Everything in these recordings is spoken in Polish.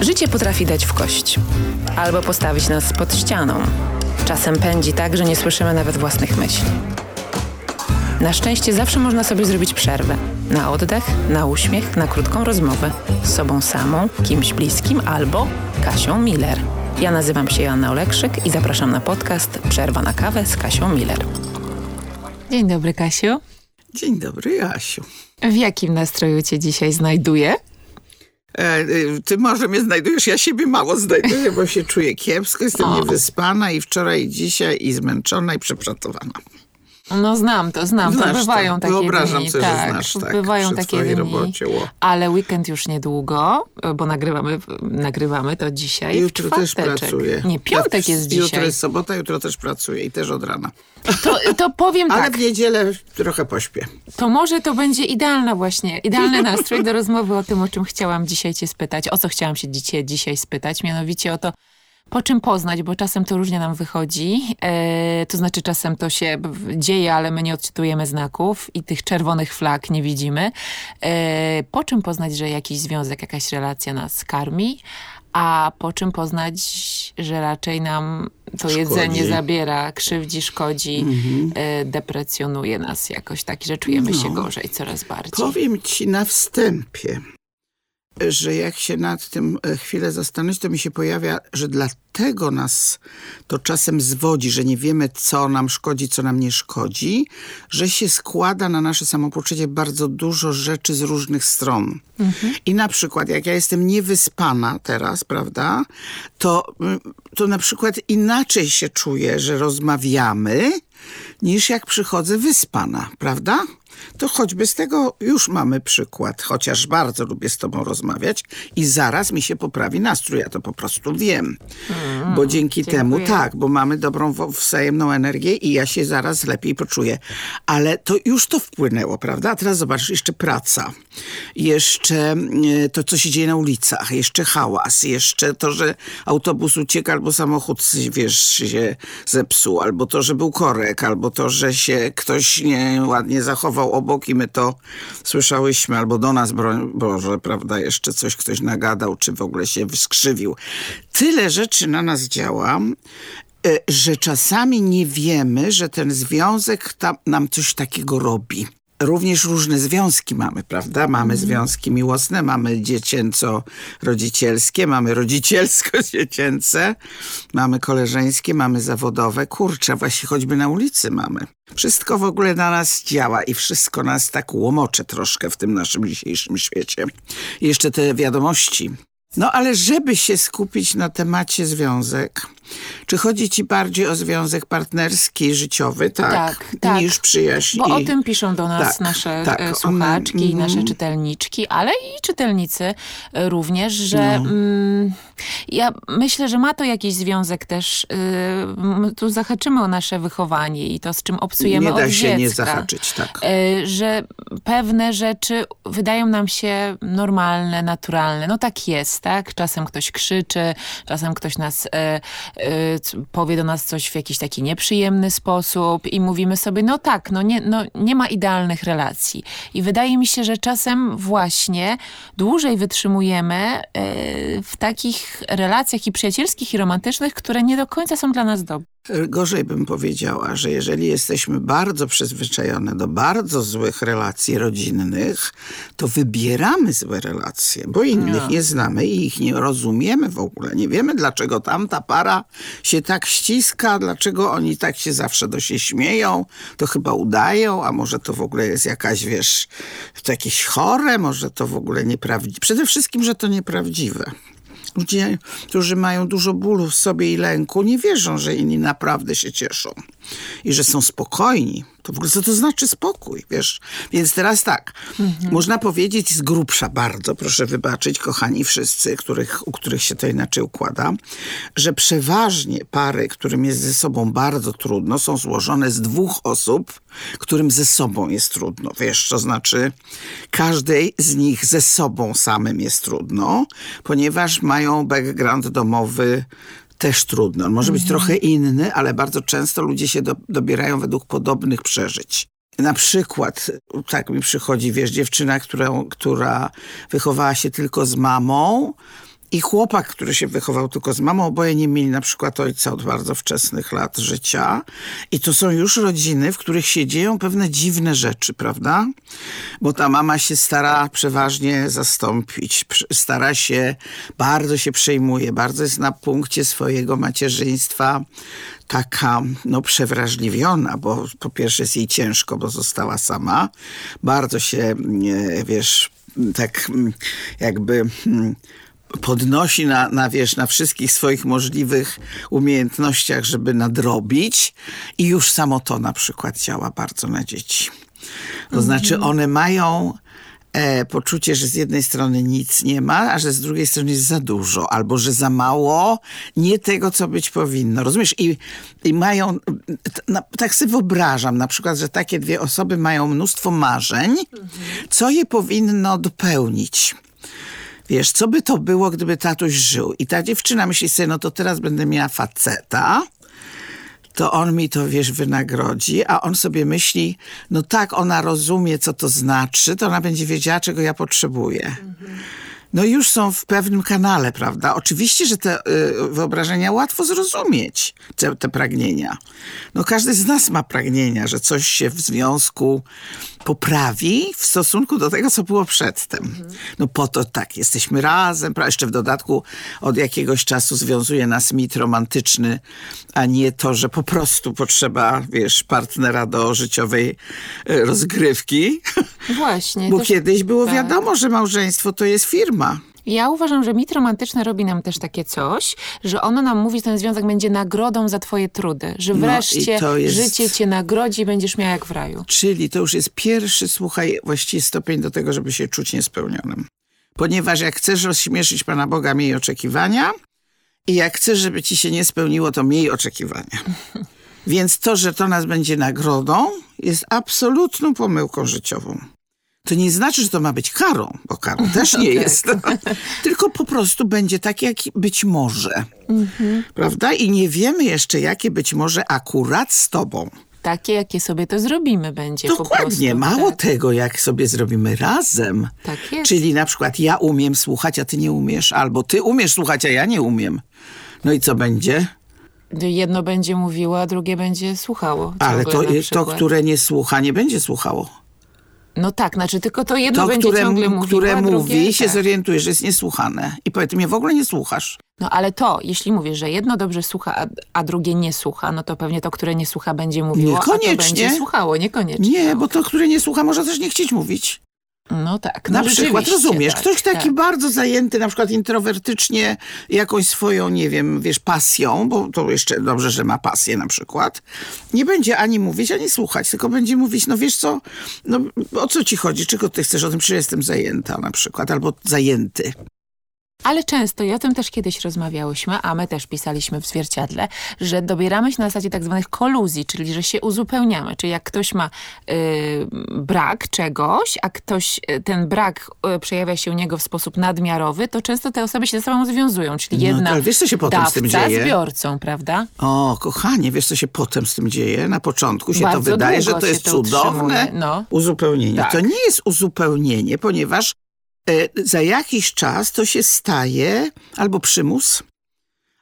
Życie potrafi dać w kość albo postawić nas pod ścianą. Czasem pędzi tak, że nie słyszymy nawet własnych myśli. Na szczęście zawsze można sobie zrobić przerwę. Na oddech, na uśmiech, na krótką rozmowę z sobą samą, kimś bliskim albo Kasią Miller. Ja nazywam się Joanna Olekszyk i zapraszam na podcast Przerwa na kawę z Kasią Miller. Dzień dobry, Kasiu. Dzień dobry, Jasiu. W jakim nastroju cię dzisiaj znajduję? E, e, ty może mnie znajdujesz, ja siebie mało znajduję, bo się czuję kiepsko, jestem o. niewyspana i wczoraj, i dzisiaj, i zmęczona, i przepracowana. No znam to, znam znasz to. Bywają to. takie Wyobrażam dni. sobie, tak, znasz, tak, bywają takie dni. Robocie, ale weekend już niedługo, bo nagrywamy, nagrywamy to dzisiaj. Jutro też pracuję. Nie, piątek jest dzisiaj. Jutro jest sobota, jutro też pracuję i też od rana. To, to powiem ale tak. Ale w niedzielę trochę pośpię. To może to będzie idealna właśnie, idealny nastrój do rozmowy o tym, o czym chciałam dzisiaj cię spytać, o co chciałam się dzisiaj, dzisiaj spytać, mianowicie o to, po czym poznać, bo czasem to różnie nam wychodzi. E, to znaczy czasem to się dzieje, ale my nie odczytujemy znaków i tych czerwonych flag nie widzimy. E, po czym poznać, że jakiś związek, jakaś relacja nas karmi, a po czym poznać, że raczej nam to szkodzi. jedzenie zabiera, krzywdzi, szkodzi, mhm. e, deprecjonuje nas jakoś tak, że czujemy no, się gorzej coraz bardziej. Powiem ci na wstępie, że jak się nad tym e, chwilę zastanowić, to mi się pojawia, że dlatego nas to czasem zwodzi, że nie wiemy, co nam szkodzi, co nam nie szkodzi, że się składa na nasze samopoczucie bardzo dużo rzeczy z różnych stron. Mhm. I na przykład, jak ja jestem niewyspana teraz, prawda, to, mm, to na przykład inaczej się czuję, że rozmawiamy, niż jak przychodzę wyspana, prawda? To choćby z tego już mamy przykład, chociaż bardzo lubię z tobą rozmawiać i zaraz mi się poprawi nastrój, ja to po prostu wiem. Mm, bo dzięki dziękuję. temu, tak, bo mamy dobrą wzajemną energię i ja się zaraz lepiej poczuję. Ale to już to wpłynęło, prawda? A teraz zobacz, jeszcze praca, jeszcze e, to, co się dzieje na ulicach, jeszcze hałas, jeszcze to, że autobus ucieka albo samochód, wiesz, się zepsuł, albo to, że był korek, albo to, że się ktoś nieładnie zachował obok i my to słyszałyśmy, albo do nas, broń Boże, prawda, jeszcze coś ktoś nagadał, czy w ogóle się wyskrzywił. Tyle rzeczy na nas działa, e, że czasami nie wiemy, że ten związek tam, nam coś takiego robi również różne związki mamy, prawda? Mamy mhm. związki miłosne, mamy dziecięco-rodzicielskie, mamy rodzicielsko-dziecięce, mamy koleżeńskie, mamy zawodowe. Kurczę, właśnie choćby na ulicy mamy. Wszystko w ogóle na nas działa i wszystko nas tak łomocze troszkę w tym naszym dzisiejszym świecie. I jeszcze te wiadomości. No ale żeby się skupić na temacie związek, czy chodzi ci bardziej o związek partnerski, życiowy, tak, tak, tak. niż przyjaźń? Bo o tym piszą do nas tak, nasze tak, e, słuchaczki, one, nasze czytelniczki, ale i czytelnicy również, że no. mm, ja myślę, że ma to jakiś związek też, y, tu zahaczymy o nasze wychowanie i to, z czym obsujemy Nie da od się dziecka, nie zahaczyć, tak. Y, że pewne rzeczy wydają nam się normalne, naturalne. No tak jest, tak? Czasem ktoś krzyczy, czasem ktoś nas y, Y, powie do nas coś w jakiś taki nieprzyjemny sposób i mówimy sobie, no tak, no nie, no nie ma idealnych relacji. I wydaje mi się, że czasem właśnie dłużej wytrzymujemy y, w takich relacjach i przyjacielskich i romantycznych, które nie do końca są dla nas dobre. Gorzej bym powiedziała, że jeżeli jesteśmy bardzo przyzwyczajone do bardzo złych relacji rodzinnych, to wybieramy złe relacje, bo innych no. nie znamy i ich nie rozumiemy w ogóle. Nie wiemy, dlaczego tamta para się tak ściska, dlaczego oni tak się zawsze do się śmieją. To chyba udają, a może to w ogóle jest jakaś, wiesz, to jakieś chore, może to w ogóle nieprawdziwe. Przede wszystkim, że to nieprawdziwe. Ludzie, którzy mają dużo bólu w sobie i lęku, nie wierzą, że inni naprawdę się cieszą i że są spokojni. To w ogóle co to znaczy spokój, wiesz? Więc teraz tak, mhm. można powiedzieć z grubsza bardzo, proszę wybaczyć, kochani wszyscy, których, u których się to inaczej układa, że przeważnie pary, którym jest ze sobą bardzo trudno, są złożone z dwóch osób, którym ze sobą jest trudno. Wiesz, to znaczy każdej z nich ze sobą samym jest trudno, ponieważ mają background domowy też trudno. On może być mhm. trochę inny, ale bardzo często ludzie się do, dobierają według podobnych przeżyć. Na przykład, tak mi przychodzi, wiesz, dziewczyna, która, która wychowała się tylko z mamą, i chłopak, który się wychował tylko z mamą, oboje nie mieli na przykład ojca od bardzo wczesnych lat życia. I to są już rodziny, w których się dzieją pewne dziwne rzeczy, prawda? Bo ta mama się stara przeważnie zastąpić, stara się, bardzo się przejmuje, bardzo jest na punkcie swojego macierzyństwa taka no, przewrażliwiona, bo po pierwsze jest jej ciężko, bo została sama. Bardzo się, wiesz, tak jakby hmm, podnosi na, na, wiesz, na wszystkich swoich możliwych umiejętnościach, żeby nadrobić i już samo to na przykład działa bardzo na dzieci. To znaczy mhm. one mają e, poczucie, że z jednej strony nic nie ma, a że z drugiej strony jest za dużo, albo że za mało nie tego, co być powinno. Rozumiesz? I, i mają, na, tak sobie wyobrażam na przykład, że takie dwie osoby mają mnóstwo marzeń, mhm. co je powinno dopełnić. Wiesz, co by to było, gdyby tatuś żył? I ta dziewczyna myśli sobie, no to teraz będę miała faceta, to on mi to, wiesz, wynagrodzi, a on sobie myśli, no tak, ona rozumie, co to znaczy, to ona będzie wiedziała, czego ja potrzebuję. Mhm no już są w pewnym kanale, prawda? Oczywiście, że te y, wyobrażenia łatwo zrozumieć, te, te, pragnienia. No każdy z nas ma pragnienia, że coś się w związku poprawi w stosunku do tego, co było przedtem. No po to tak, jesteśmy razem, jeszcze w dodatku od jakiegoś czasu związuje nas mit romantyczny, a nie to, że po prostu potrzeba, wiesz, partnera do życiowej y, rozgrywki. Właśnie. Bo kiedyś było tak. wiadomo, że małżeństwo to jest firma. Ja uważam, że mit romantyczny robi nam też takie coś, że ono nam mówi, że ten związek będzie nagrodą za twoje trudy. Że no wreszcie no jest... życie cię nagrodzi i będziesz miał jak w raju. Czyli to już jest pierwszy, słuchaj, właściwie stopień do tego, żeby się czuć niespełnionym. Ponieważ jak chcesz rozśmieszyć Pana Boga, miej oczekiwania i jak chcesz, żeby ci się nie spełniło, to miej oczekiwania. Więc to, że to nas będzie nagrodą, jest absolutną pomyłką życiową. To nie znaczy, że to ma być karą, bo karą też nie jest. Tylko po prostu będzie tak, jak być może. Mhm. Prawda? I nie wiemy jeszcze, jakie być może akurat z tobą. Takie, jakie sobie to zrobimy będzie Dokładnie. Prostu, Mało tak. tego, jak sobie zrobimy razem. Tak jest. Czyli na przykład ja umiem słuchać, a ty nie umiesz. Albo ty umiesz słuchać, a ja nie umiem. No i co będzie? Jedno będzie mówiło, a drugie będzie słuchało. Ale to, to, które nie słucha, nie będzie słuchało. No tak, znaczy tylko to jedno to, będzie które, ciągle mówiło, które mówi, drugie, się tak. zorientuje, że jest niesłuchane. I powie, ty mnie w ogóle nie słuchasz. No ale to, jeśli mówisz, że jedno dobrze słucha, a, a, drugie nie słucha, no to pewnie to, które nie słucha, będzie mówiło, niekoniecznie. a to będzie słuchało, niekoniecznie. Nie, bo to, które nie słucha, może też nie chcieć mówić. No tak. No na przykład, rozumiesz, tak, ktoś taki tak. bardzo zajęty, na przykład introwertycznie jakąś swoją, nie wiem, wiesz, pasją, bo to jeszcze dobrze, że ma pasję na przykład, nie będzie ani mówić, ani słuchać, tylko będzie mówić, no wiesz co, no o co ci chodzi, czego ty chcesz o tym, czy jestem zajęta na przykład, albo zajęty. Ale często, i o tym też kiedyś rozmawiałyśmy, a my też pisaliśmy w zwierciadle, że dobieramy się na zasadzie tak zwanych koluzji, czyli że się uzupełniamy. Czyli jak ktoś ma y, brak czegoś, a ktoś, y, ten brak y, przejawia się u niego w sposób nadmiarowy, to często te osoby się ze sobą związują. Czyli no jedna no, wiesz, co się potem z tym dzieje? zbiorcą, prawda? O, kochanie, wiesz co się potem z tym dzieje? Na początku się Bardzo to wydaje, że to jest to cudowne no. uzupełnienie. Tak. To nie jest uzupełnienie, ponieważ za jakiś czas to się staje albo przymus,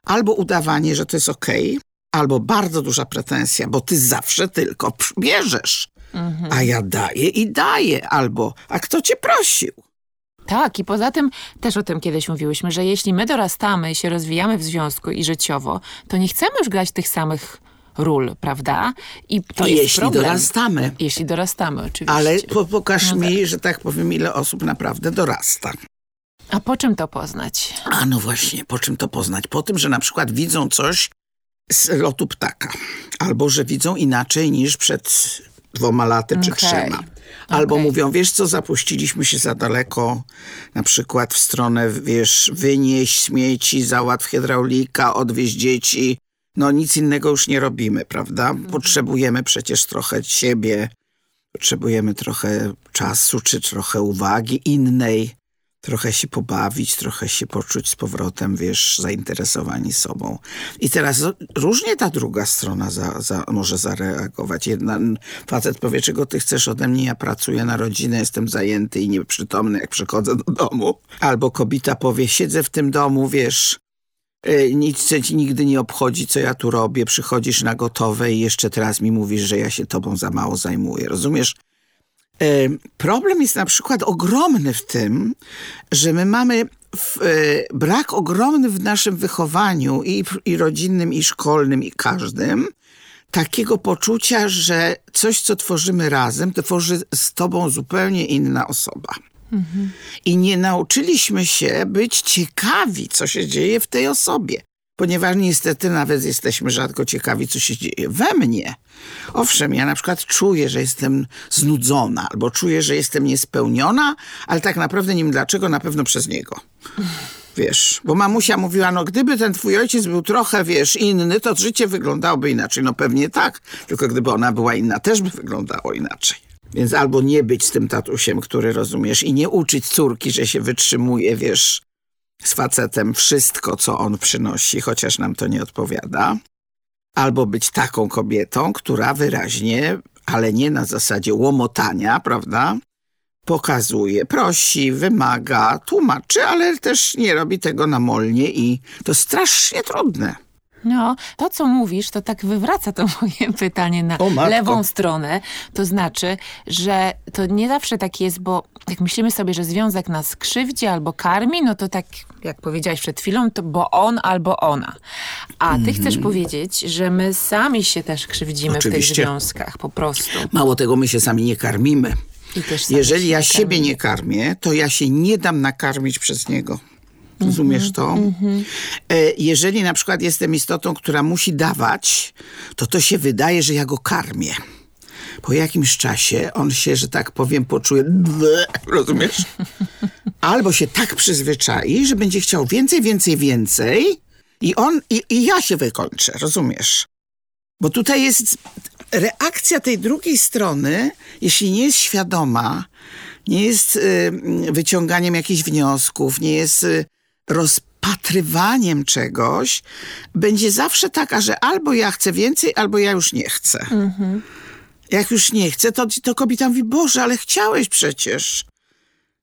albo udawanie, że to jest okej, okay, albo bardzo duża pretensja, bo ty zawsze tylko bierzesz, mhm. a ja daję i daję, albo a kto cię prosił? Tak, i poza tym też o tym kiedyś mówiłyśmy, że jeśli my dorastamy i się rozwijamy w związku i życiowo, to nie chcemy już grać tych samych ról, prawda? I to jest jeśli problem. dorastamy. Jeśli dorastamy, oczywiście. Ale po, pokaż no mi, tak. że tak powiem, ile osób naprawdę dorasta. A po czym to poznać? A no właśnie, po czym to poznać? Po tym, że na przykład widzą coś z lotu ptaka. Albo, że widzą inaczej niż przed dwoma laty czy okay. trzema. Albo okay. mówią, wiesz co, zapuściliśmy się za daleko, na przykład w stronę, wiesz, wynieść śmieci, załatw hydraulika, odwieźć dzieci, no nic innego już nie robimy, prawda? Mhm. Potrzebujemy przecież trochę siebie, potrzebujemy trochę czasu, czy trochę uwagi innej. trochę się pobawić, trochę się poczuć z powrotem, wiesz, zainteresowani sobą. I teraz różnie ta druga strona za, za, może zareagować. Jedna, facet powie, czego ty chcesz ode mnie, ja pracuję na rodzinę, jestem zajęty i nieprzytomny, jak przychodzę do domu. Albo kobieta powie, siedzę w tym domu, wiesz, nic ci nigdy nie obchodzi, co ja tu robię, przychodzisz na gotowe i jeszcze teraz mi mówisz, że ja się tobą za mało zajmuję. Rozumiesz? E, problem jest na przykład ogromny w tym, że my mamy w, e, brak ogromny w naszym wychowaniu i, i rodzinnym, i szkolnym, i każdym, takiego poczucia, że coś, co tworzymy razem, tworzy z tobą zupełnie inna osoba. I nie nauczyliśmy się być ciekawi, co się dzieje w tej osobie ponieważ niestety nawet jesteśmy rzadko ciekawi, co się dzieje we mnie. Owszem, ja na przykład czuję, że jestem znudzona, albo czuję, że jestem niespełniona, ale tak naprawdę nie wiem dlaczego, na pewno przez niego. Wiesz, bo mamusia mówiła, no gdyby ten twój ojciec był trochę, wiesz, inny, to życie wyglądałoby inaczej. No pewnie tak, tylko gdyby ona była inna, też by wyglądało inaczej. Więc albo nie być z tym tatusiem, który rozumiesz, i nie uczyć córki, że się wytrzymuje, wiesz, z facetem wszystko, co on przynosi, chociaż nam to nie odpowiada, albo być taką kobietą, która wyraźnie, ale nie na zasadzie łomotania, prawda? Pokazuje, prosi, wymaga, tłumaczy, ale też nie robi tego namolnie i to strasznie trudne. No, to co mówisz, to tak wywraca to moje pytanie na lewą stronę. To znaczy, że to nie zawsze tak jest, bo jak myślimy sobie, że związek nas krzywdzi albo karmi, no to tak jak powiedziałaś przed chwilą, to bo on albo ona. A ty mm. chcesz powiedzieć, że my sami się też krzywdzimy Oczywiście. w tych związkach po prostu. Mało tego, my się sami nie karmimy. Jeżeli ja siebie nie karmię, to ja się nie dam nakarmić przez niego. Rozumiesz to? Mm -hmm. Jeżeli na przykład jestem istotą, która musi dawać, to to się wydaje, że ja go karmię. Po jakimś czasie on się, że tak powiem, poczuje, rozumiesz? Albo się tak przyzwyczai, że będzie chciał więcej, więcej, więcej i on, i, i ja się wykończę, rozumiesz? Bo tutaj jest reakcja tej drugiej strony, jeśli nie jest świadoma, nie jest y, wyciąganiem jakichś wniosków, nie jest y, rozpatrywaniem czegoś będzie zawsze taka, że albo ja chcę więcej, albo ja już nie chcę. Mhm. Jak już nie chcę, to, to kobieta mówi, Boże, ale chciałeś przecież.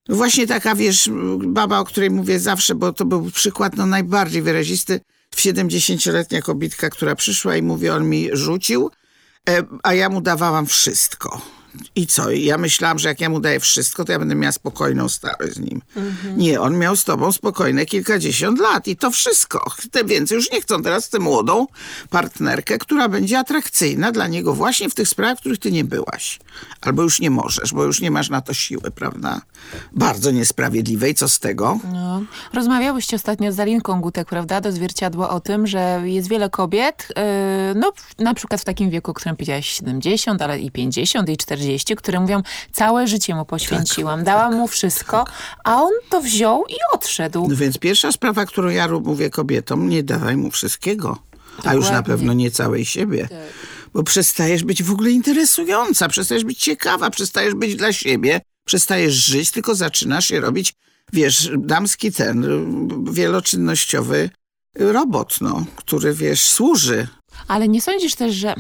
Właśnie taka, wiesz, baba, o której mówię zawsze, bo to był przykład no, najbardziej wyrazisty. 70-letnia kobitka, która przyszła i mówi, on mi rzucił, e, a ja mu dawałam wszystko. I co? ja myślałam, że jak ja mu daję wszystko, to ja będę miała spokojną starość z nim. Mhm. Nie, on miał z tobą spokojne kilkadziesiąt lat i to wszystko. Te więcej już nie chcą. Teraz tę młodą partnerkę, która będzie atrakcyjna dla niego właśnie w tych sprawach, w których ty nie byłaś. Albo już nie możesz, bo już nie masz na to siły, prawda? Bardzo niesprawiedliwe. I co z tego? No. Rozmawiałyście ostatnio z Alinką Gutek, prawda? Do zwierciadła o tym, że jest wiele kobiet, yy, no na przykład w takim wieku, o którym powiedziałaś 70, ale i 50 i 40 40, które mówią, całe życie mu poświęciłam, tak, dałam tak, mu wszystko, tak. a on to wziął i odszedł. No więc pierwsza sprawa, którą ja mówię kobietom, nie dawaj mu wszystkiego. Dokładnie. A już na pewno nie całej siebie. Tak. Bo przestajesz być w ogóle interesująca, przestajesz być ciekawa, przestajesz być dla siebie, przestajesz żyć, tylko zaczynasz się robić, wiesz, damski ten, wieloczynnościowy robot, no, który, wiesz, służy. Ale nie sądzisz też, że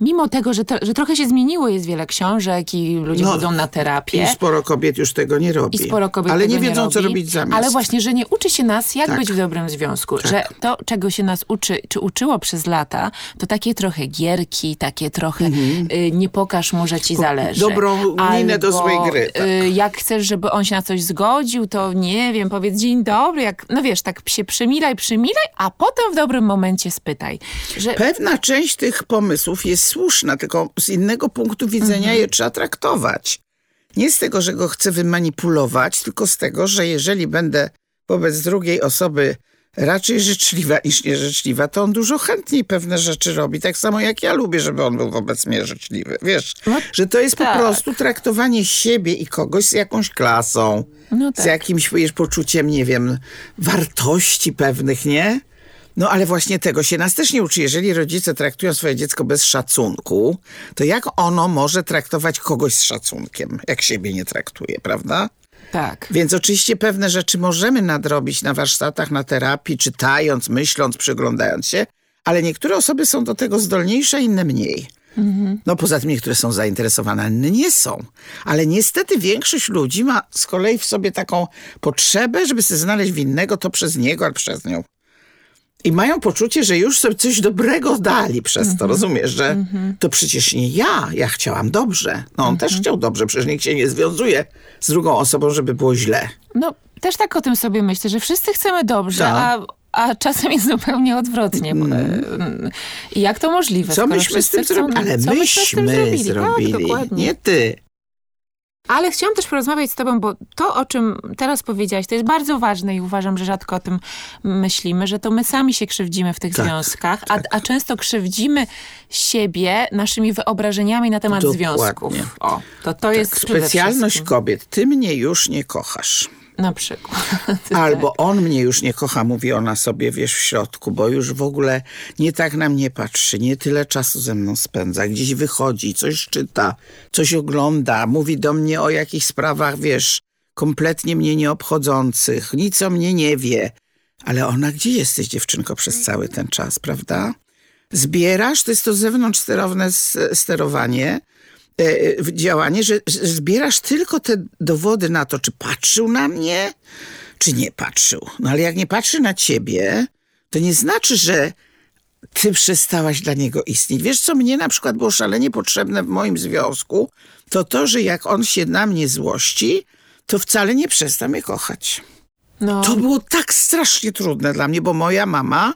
mimo tego, że, to, że trochę się zmieniło, jest wiele książek i ludzie no, chodzą na terapię. I sporo kobiet już tego nie robi. I sporo kobiet Ale nie wiedzą, nie co robić zamiast. Ale właśnie, że nie uczy się nas, jak tak. być w dobrym związku. Tak. Że to, czego się nas uczy, czy uczyło przez lata, to takie trochę gierki, takie trochę mhm. y, nie pokaż mu, że ci zależy. Dobrą minę do złej gry. Tak. Y, jak chcesz, żeby on się na coś zgodził, to nie wiem, powiedz dzień dobry. Jak, no wiesz, tak się przymilaj, przymilaj, a potem w dobrym momencie spytaj. Że... Pewna część tych pomysłów jest słuszna, tylko z innego punktu widzenia mhm. je trzeba traktować. Nie z tego, że go chcę wymanipulować, tylko z tego, że jeżeli będę wobec drugiej osoby raczej życzliwa niż nieżyczliwa, to on dużo chętniej pewne rzeczy robi. Tak samo jak ja lubię, żeby on był wobec mnie życzliwy. Wiesz, no, że to jest tak. po prostu traktowanie siebie i kogoś z jakąś klasą, no tak. z jakimś wiesz, poczuciem, nie wiem, wartości pewnych, nie? No ale właśnie tego się nas też nie uczy. Jeżeli rodzice traktują swoje dziecko bez szacunku, to jak ono może traktować kogoś z szacunkiem, jak siebie nie traktuje, prawda? Tak. Więc oczywiście pewne rzeczy możemy nadrobić na warsztatach, na terapii, czytając, myśląc, przyglądając się, ale niektóre osoby są do tego zdolniejsze, inne mniej. No poza tym niektóre są zainteresowane, inne nie są. Ale niestety większość ludzi ma z kolei w sobie taką potrzebę, żeby sobie znaleźć winnego to przez niego albo przez nią. I mają poczucie, że już sobie coś dobrego dali przez to, rozumiesz, że to przecież nie ja, ja chciałam dobrze. No on też chciał dobrze, przecież nikt się nie związuje z drugą osobą, żeby było źle. No, też tak o tym sobie myślę, że wszyscy chcemy dobrze, Tak. a, a czasem jest zupełnie odwrotnie. bo, e, I jak to możliwe? Co myśmy z tym zrobili? Ale myśmy z tym myśmy Tak, zrobili, dokładnie. nie ty. Ale chciałam też porozmawiać z tobą, bo to, o czym teraz powiedziałaś, to jest bardzo ważne i uważam, że rzadko o tym myślimy, że to my sami się krzywdzimy w tych Tak, związkach, a, a często krzywdzimy siebie naszymi wyobrażeniami na temat Dokładnie. związków. O, to to jest Tak, przede specjalność kobiet. Ty mnie już nie kochasz. Na przykład. Albo on mnie już nie kocha, mówi ona sobie, wiesz, w środku, bo już w ogóle nie tak na mnie patrzy, nie tyle czasu ze mną spędza, gdzieś wychodzi, coś czyta, coś ogląda, mówi do mnie o jakichś sprawach, wiesz, kompletnie mnie nieobchodzących, nic o mnie nie wie. Ale ona, gdzie jesteś, dziewczynko, przez cały ten czas, prawda? Zbierasz, to jest to zewnątrzsterowne s- sterowanie, działanie, że, zbierasz tylko te dowody na to, czy patrzył na mnie, czy nie patrzył. No ale jak nie patrzy na ciebie, to nie znaczy, że ty przestałaś dla niego istnieć. Wiesz, co mnie na przykład było szalenie potrzebne w moim związku, to to, że jak on się na mnie złości, to wcale nie przestał mnie kochać. No, To było tak strasznie trudne dla mnie, bo moja mama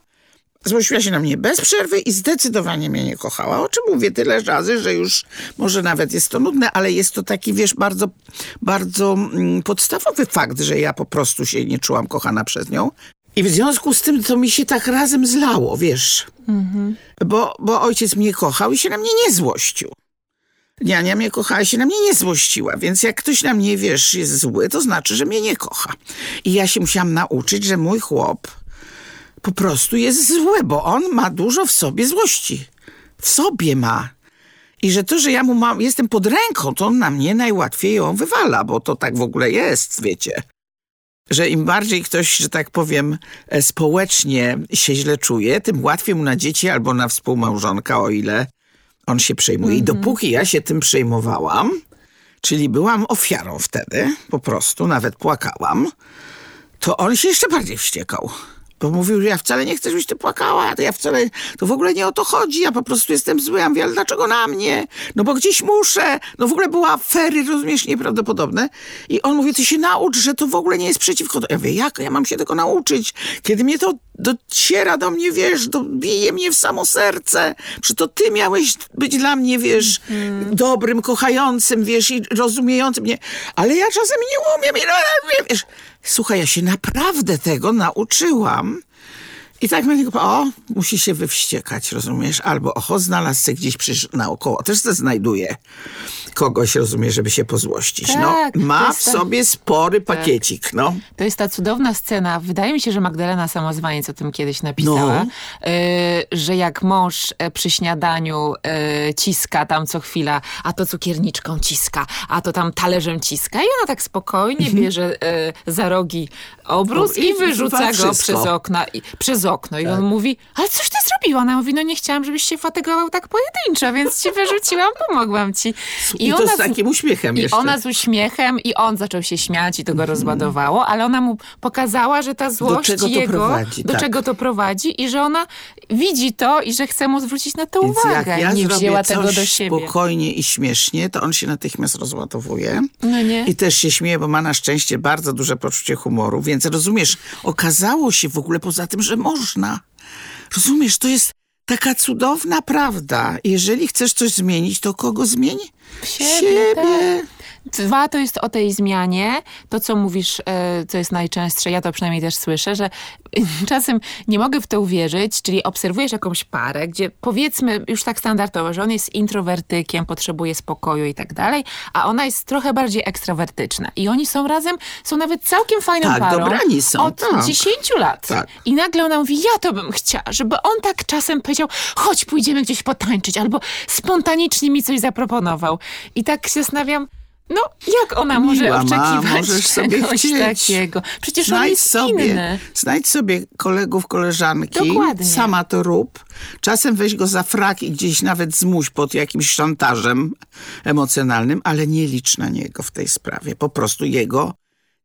złościła się na mnie bez przerwy i zdecydowanie mnie nie kochała. O czym mówię tyle razy, że już może nawet jest to nudne, ale jest to taki, wiesz, bardzo, bardzo mm, podstawowy fakt, że ja po prostu się nie czułam kochana przez nią. I w związku z tym to mi się tak razem zlało, wiesz. Bo, bo ojciec mnie kochał i się na mnie nie złościł. Niania mnie kochała i się na mnie nie złościła, więc jak ktoś na mnie, wiesz, jest zły, to znaczy, że mnie nie kocha. I ja się musiałam nauczyć, że mój chłop po prostu jest zły, bo on ma dużo w sobie złości. W sobie ma. I że to, że ja mu mam, jestem pod ręką, to on na mnie najłatwiej ją wywala, bo to tak w ogóle jest, wiecie. Że im bardziej ktoś, że tak powiem, e, społecznie się źle czuje, tym łatwiej mu na dzieci albo na współmałżonka, o ile on się przejmuje. I dopóki ja się tym przejmowałam, czyli byłam ofiarą wtedy, po prostu, nawet płakałam, to on się jeszcze bardziej wściekał. Bo mówił, że ja wcale nie chcę, żebyś ty płakała, to ja wcale, to w ogóle nie o to chodzi, ja po prostu jestem zły, ja mówię, ale dlaczego na mnie? No bo gdzieś muszę, no w ogóle były afery, rozumiesz, nieprawdopodobne. I on mówi, ty się naucz, że to w ogóle nie jest przeciwko. Ja mówię, jak ja mam się tego nauczyć? Kiedy mnie to dociera do mnie, wiesz, do, bije mnie w samo serce, że to ty miałeś być dla mnie, wiesz, dobrym, kochającym, wiesz, i rozumiejącym mnie, ale ja czasem nie umiem, i, no, wiesz. Słuchaj, ja się naprawdę tego nauczyłam. I tak niego, o, musi się wywściekać, rozumiesz? Albo, oho, znalazł się gdzieś przecież naokoło. Też se znajduje kogoś, rozumiesz, żeby się pozłościć. Tak, no, to ma w tak- sobie spory pakiecik, no. To jest ta cudowna scena. Wydaje mi się, że Magdalena Samozwaniec o tym kiedyś napisała, No. y, że jak mąż e, przy śniadaniu y, ciska tam co chwila, a to cukierniczką ciska, a to tam talerzem ciska i ona tak spokojnie bierze y, za rogi obrus Mhm. I i wyrzuca go wszystko. przez, okna, i, przez okno. I on mówi, ale coś ty zrobiła? Ona mówi, no nie chciałam, żebyś się fatygował tak pojedynczo, więc ci wyrzuciłam, pomogłam ci. I, to z z- takim uśmiechem i jeszcze. ona z uśmiechem i on zaczął się śmiać i to go rozładowało, ale ona mu pokazała, że ta złość czego to jego, prowadzi, do tak. czego to prowadzi i że ona widzi to i że chce mu zwrócić na to Więc uwagę. jak ja nie wzięła tego do siebie. spokojnie i śmiesznie, to on się natychmiast rozładowuje. No nie? I też się śmieje, bo ma na szczęście bardzo duże poczucie humoru. Więc rozumiesz, okazało się w ogóle poza tym, że można. Rozumiesz, to jest taka cudowna prawda. Jeżeli chcesz coś zmienić, to kogo zmień? Siebie, tak. Dwa to jest o tej zmianie. To, co mówisz, e, co jest najczęstsze, ja to przynajmniej też słyszę, że czasem nie mogę w to uwierzyć, czyli obserwujesz jakąś parę, gdzie powiedzmy już tak standardowo, że on jest introwertykiem, potrzebuje spokoju i tak dalej, a ona jest trochę bardziej ekstrawertyczna. I oni są razem, są nawet całkiem fajną Tak, parą. dobrani są, Od tak. 10 lat. Tak. I nagle ona mówi, ja to bym chciała, żeby on tak czasem powiedział, chodź pójdziemy gdzieś potańczyć, albo spontanicznie mi coś zaproponował. I tak się zastanawiam, No, jak ona może Miła ma, oczekiwać możesz sobie chcieć. takiego? Przecież on Znajdź jest sobie, inny. znajdź sobie kolegów, koleżanki. Dokładnie. Sama to rób. Czasem weź go za frak i gdzieś nawet zmuś pod jakimś szantażem emocjonalnym, ale nie licz na niego w tej sprawie. Po prostu jego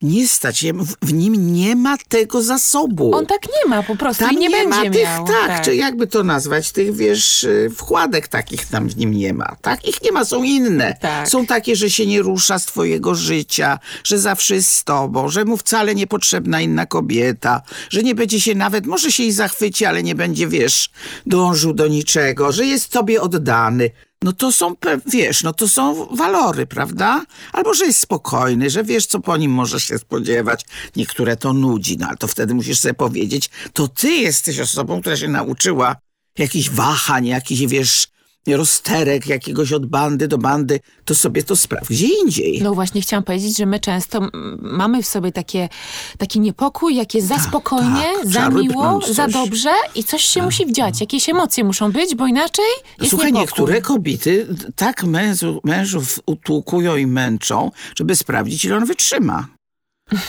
nie stać. W- nim nie ma tego zasobu. On tak nie ma po prostu Tam i nie, ma będzie tych, miał. tak, czy jakby to nazwać, tych wiesz, y, wkładek takich tam w nim nie ma. Takich nie ma, są inne. Tak. Są takie, że się nie rusza z twojego życia, że zawsze jest z tobą, że mu wcale niepotrzebna inna kobieta, że nie będzie się nawet, może się i zachwyci, ale nie będzie, wiesz, dążył do niczego, że jest tobie oddany. No to są, wiesz, no to są walory, prawda? Albo, że jest spokojny, że wiesz, co po nim możesz się spodziewać. Niektóre to nudzi, no ale to wtedy musisz sobie powiedzieć, to ty jesteś osobą, która się nauczyła jakichś wahań, jakichś, wiesz, rozterek jakiegoś od bandy do bandy, to sobie to spraw gdzie indziej. No właśnie chciałam powiedzieć, że my często mamy w sobie takie, taki niepokój, jakie za spokojnie, tak, za miło, za dobrze i coś się musi wdziać. Jakieś emocje muszą być, bo inaczej jest Słuchaj, niepokój. niektóre kobiety tak mężu, mężów utłukują i męczą, żeby sprawdzić, ile on wytrzyma.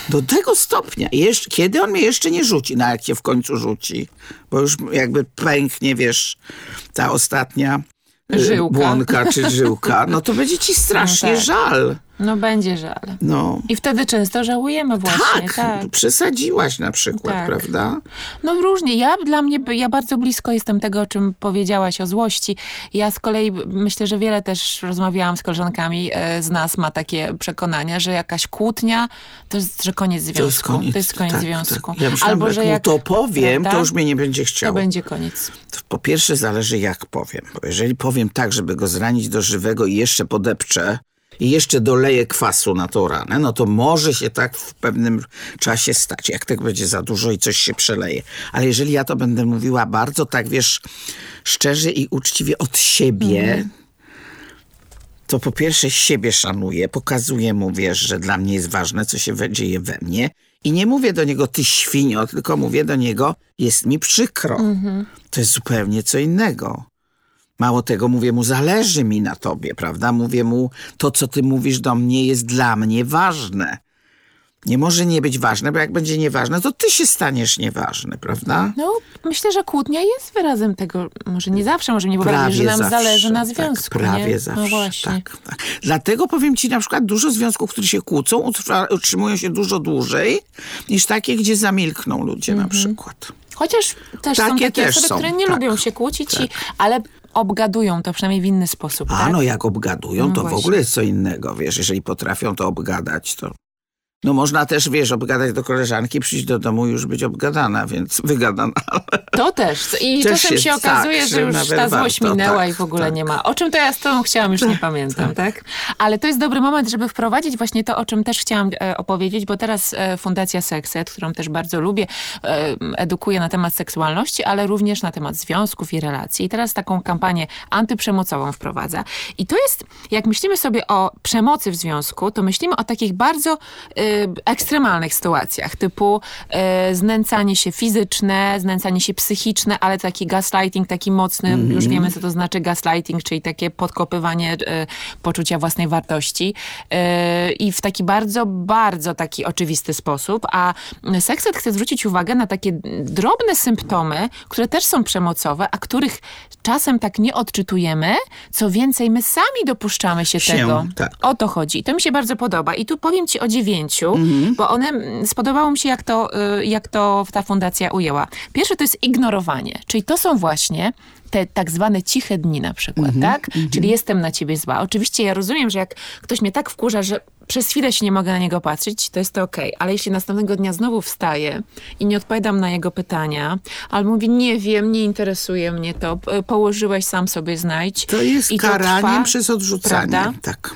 Do tego stopnia. Jeszcze, kiedy on mnie jeszcze nie rzuci, na jak się w końcu rzuci, bo już jakby pęknie, wiesz, ta ostatnia Żyłka. błonka czy żyłka, no to będzie ci strasznie No tak. żal. No będzie żal. No. I wtedy często żałujemy właśnie, Tak, tak. przesadziłaś na przykład, Tak. prawda? No różnie. Ja dla mnie, ja bardzo blisko jestem tego, o czym powiedziałaś, o złości. Ja z kolei myślę, że wiele też rozmawiałam z koleżankami e, z nas ma takie przekonania, że jakaś kłótnia to jest, że koniec związku. To jest koniec, To jest koniec tak, związku. Tak. Ja myślałam, Albo, jak że mu jak to powiem, prawda? to już mnie nie będzie to chciał. będzie koniec. Po pierwsze zależy jak powiem, bo jeżeli powiem tak, żeby go zranić do żywego i jeszcze podepczę i jeszcze doleję kwasu na tą ranę, no to może się tak w pewnym czasie stać, jak tak będzie za dużo i coś się przeleje. Ale jeżeli ja to będę mówiła bardzo tak, wiesz, szczerze i uczciwie od siebie, to po pierwsze siebie szanuję, pokazuję mu, wiesz, że dla mnie jest ważne, co się dzieje we mnie. I nie mówię do niego, ty świnio, tylko mówię do niego, jest mi przykro. To jest zupełnie co innego. Mało tego, mówię mu, zależy mi na tobie, prawda? Mówię mu, to co ty mówisz do mnie jest dla mnie ważne. Nie może nie być ważne, bo jak będzie nieważne, to ty się staniesz nieważny, prawda? No, myślę, że kłótnia jest wyrazem tego, może nie zawsze, może nie powiedzieć, że nam zawsze, zależy na tak, związku. prawie nie? zawsze. No właśnie. Tak, tak. Dlatego powiem ci na przykład, dużo związków, które się kłócą, utrzymują się dużo dłużej niż takie, gdzie zamilkną ludzie na przykład. Chociaż też są Takie takie też osoby, są, które nie tak, lubią się kłócić, i, ale obgadują to przynajmniej w inny sposób. A tak? no jak obgadują, No to w właśnie. ogóle jest co innego, wiesz, jeżeli potrafią to obgadać, to... No można też, wiesz, obgadać do koleżanki, przyjść do domu i już być obgadana, więc wygadana. To też. I Też czasem się okazuje, tak, że już ta złość warto, minęła tak, i w ogóle tak. nie ma. O czym to ja z tobą chciałam, już nie pamiętam, tak? Ale to jest dobry moment, żeby wprowadzić właśnie to, o czym też chciałam e, opowiedzieć, bo teraz e, Fundacja Sekset, którą też bardzo lubię, e, edukuje na temat seksualności, ale również na temat związków i relacji. I teraz taką kampanię antyprzemocową wprowadza. I to jest, jak myślimy sobie o przemocy w związku, to myślimy o takich bardzo e, ekstremalnych sytuacjach, typu e, znęcanie się fizyczne, znęcanie się psychiczne, ale taki gaslighting, taki mocny, już wiemy, co to znaczy gaslighting, czyli takie podkopywanie e, poczucia własnej wartości e, i w taki bardzo, bardzo taki oczywisty sposób, a Sekset chce zwrócić uwagę na takie drobne symptomy, które też są przemocowe, a których czasem tak nie odczytujemy, co więcej, my sami dopuszczamy się, Się, tego. tak. O to chodzi. I to mi się bardzo podoba. I tu powiem ci o dziewięciu, bo one mm, spodobało mi się, jak to, y, jak to ta fundacja ujęła. Pierwsze to jest ignorowanie, czyli to są właśnie te tak zwane ciche dni na przykład, tak? Czyli jestem na ciebie zła. Oczywiście ja rozumiem, że jak ktoś mnie tak wkurza, że przez chwilę się nie mogę na niego patrzeć, to jest to okej. Ale jeśli następnego dnia znowu wstaję i nie odpowiadam na jego pytania, albo mówię, nie wiem, nie interesuje mnie to, położyłeś, sam sobie znajdź. To jest I karaniem trwa, przez odrzucanie. prawda? Tak,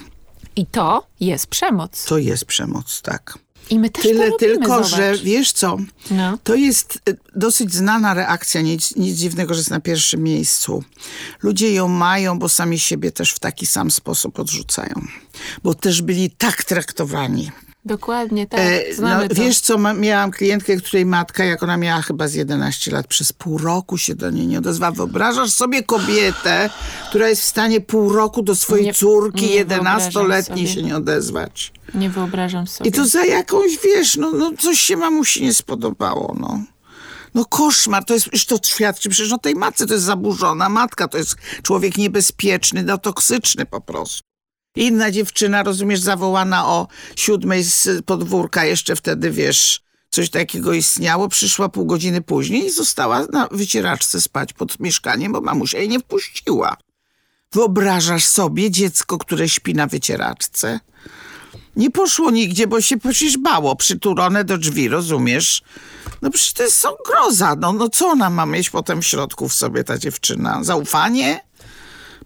I to jest przemoc. to jest przemoc, tak. I my też Tyle to robimy, tylko, zobacz. że wiesz co, No. to jest y, dosyć znana reakcja, nic, nic dziwnego, że jest na pierwszym miejscu. Ludzie ją mają, bo sami siebie też w taki sam sposób odrzucają. Bo też byli tak traktowani Dokładnie, tak. E, no, Znamy to. wiesz co, miałam klientkę, której matka, jak ona miała chyba z 11 lat, przez pół roku się do niej nie odezwała. Wyobrażasz sobie kobietę, która jest w stanie pół roku do swojej Nie- córki nie wyobrażam 11-letniej sobie. się nie odezwać. Nie wyobrażam sobie. I to za jakąś, wiesz, no, no coś się mamusi nie spodobało, no. No koszmar, to jest, już to świadczy przecież o tej matce, to jest zaburzona matka, to jest człowiek niebezpieczny, no toksyczny po prostu. Inna dziewczyna, rozumiesz, zawołana o siódmej z podwórka, jeszcze wtedy, wiesz, coś takiego istniało, przyszła pół godziny później i została na wycieraczce spać pod mieszkaniem, bo mamusia jej nie wpuściła. Wyobrażasz sobie dziecko, które śpi na wycieraczce? Nie poszło nigdzie, bo się przecież bało, przytulone do drzwi, rozumiesz? No przecież to jest groza, no, no co ona ma mieć potem w środku w sobie, ta dziewczyna? Zaufanie?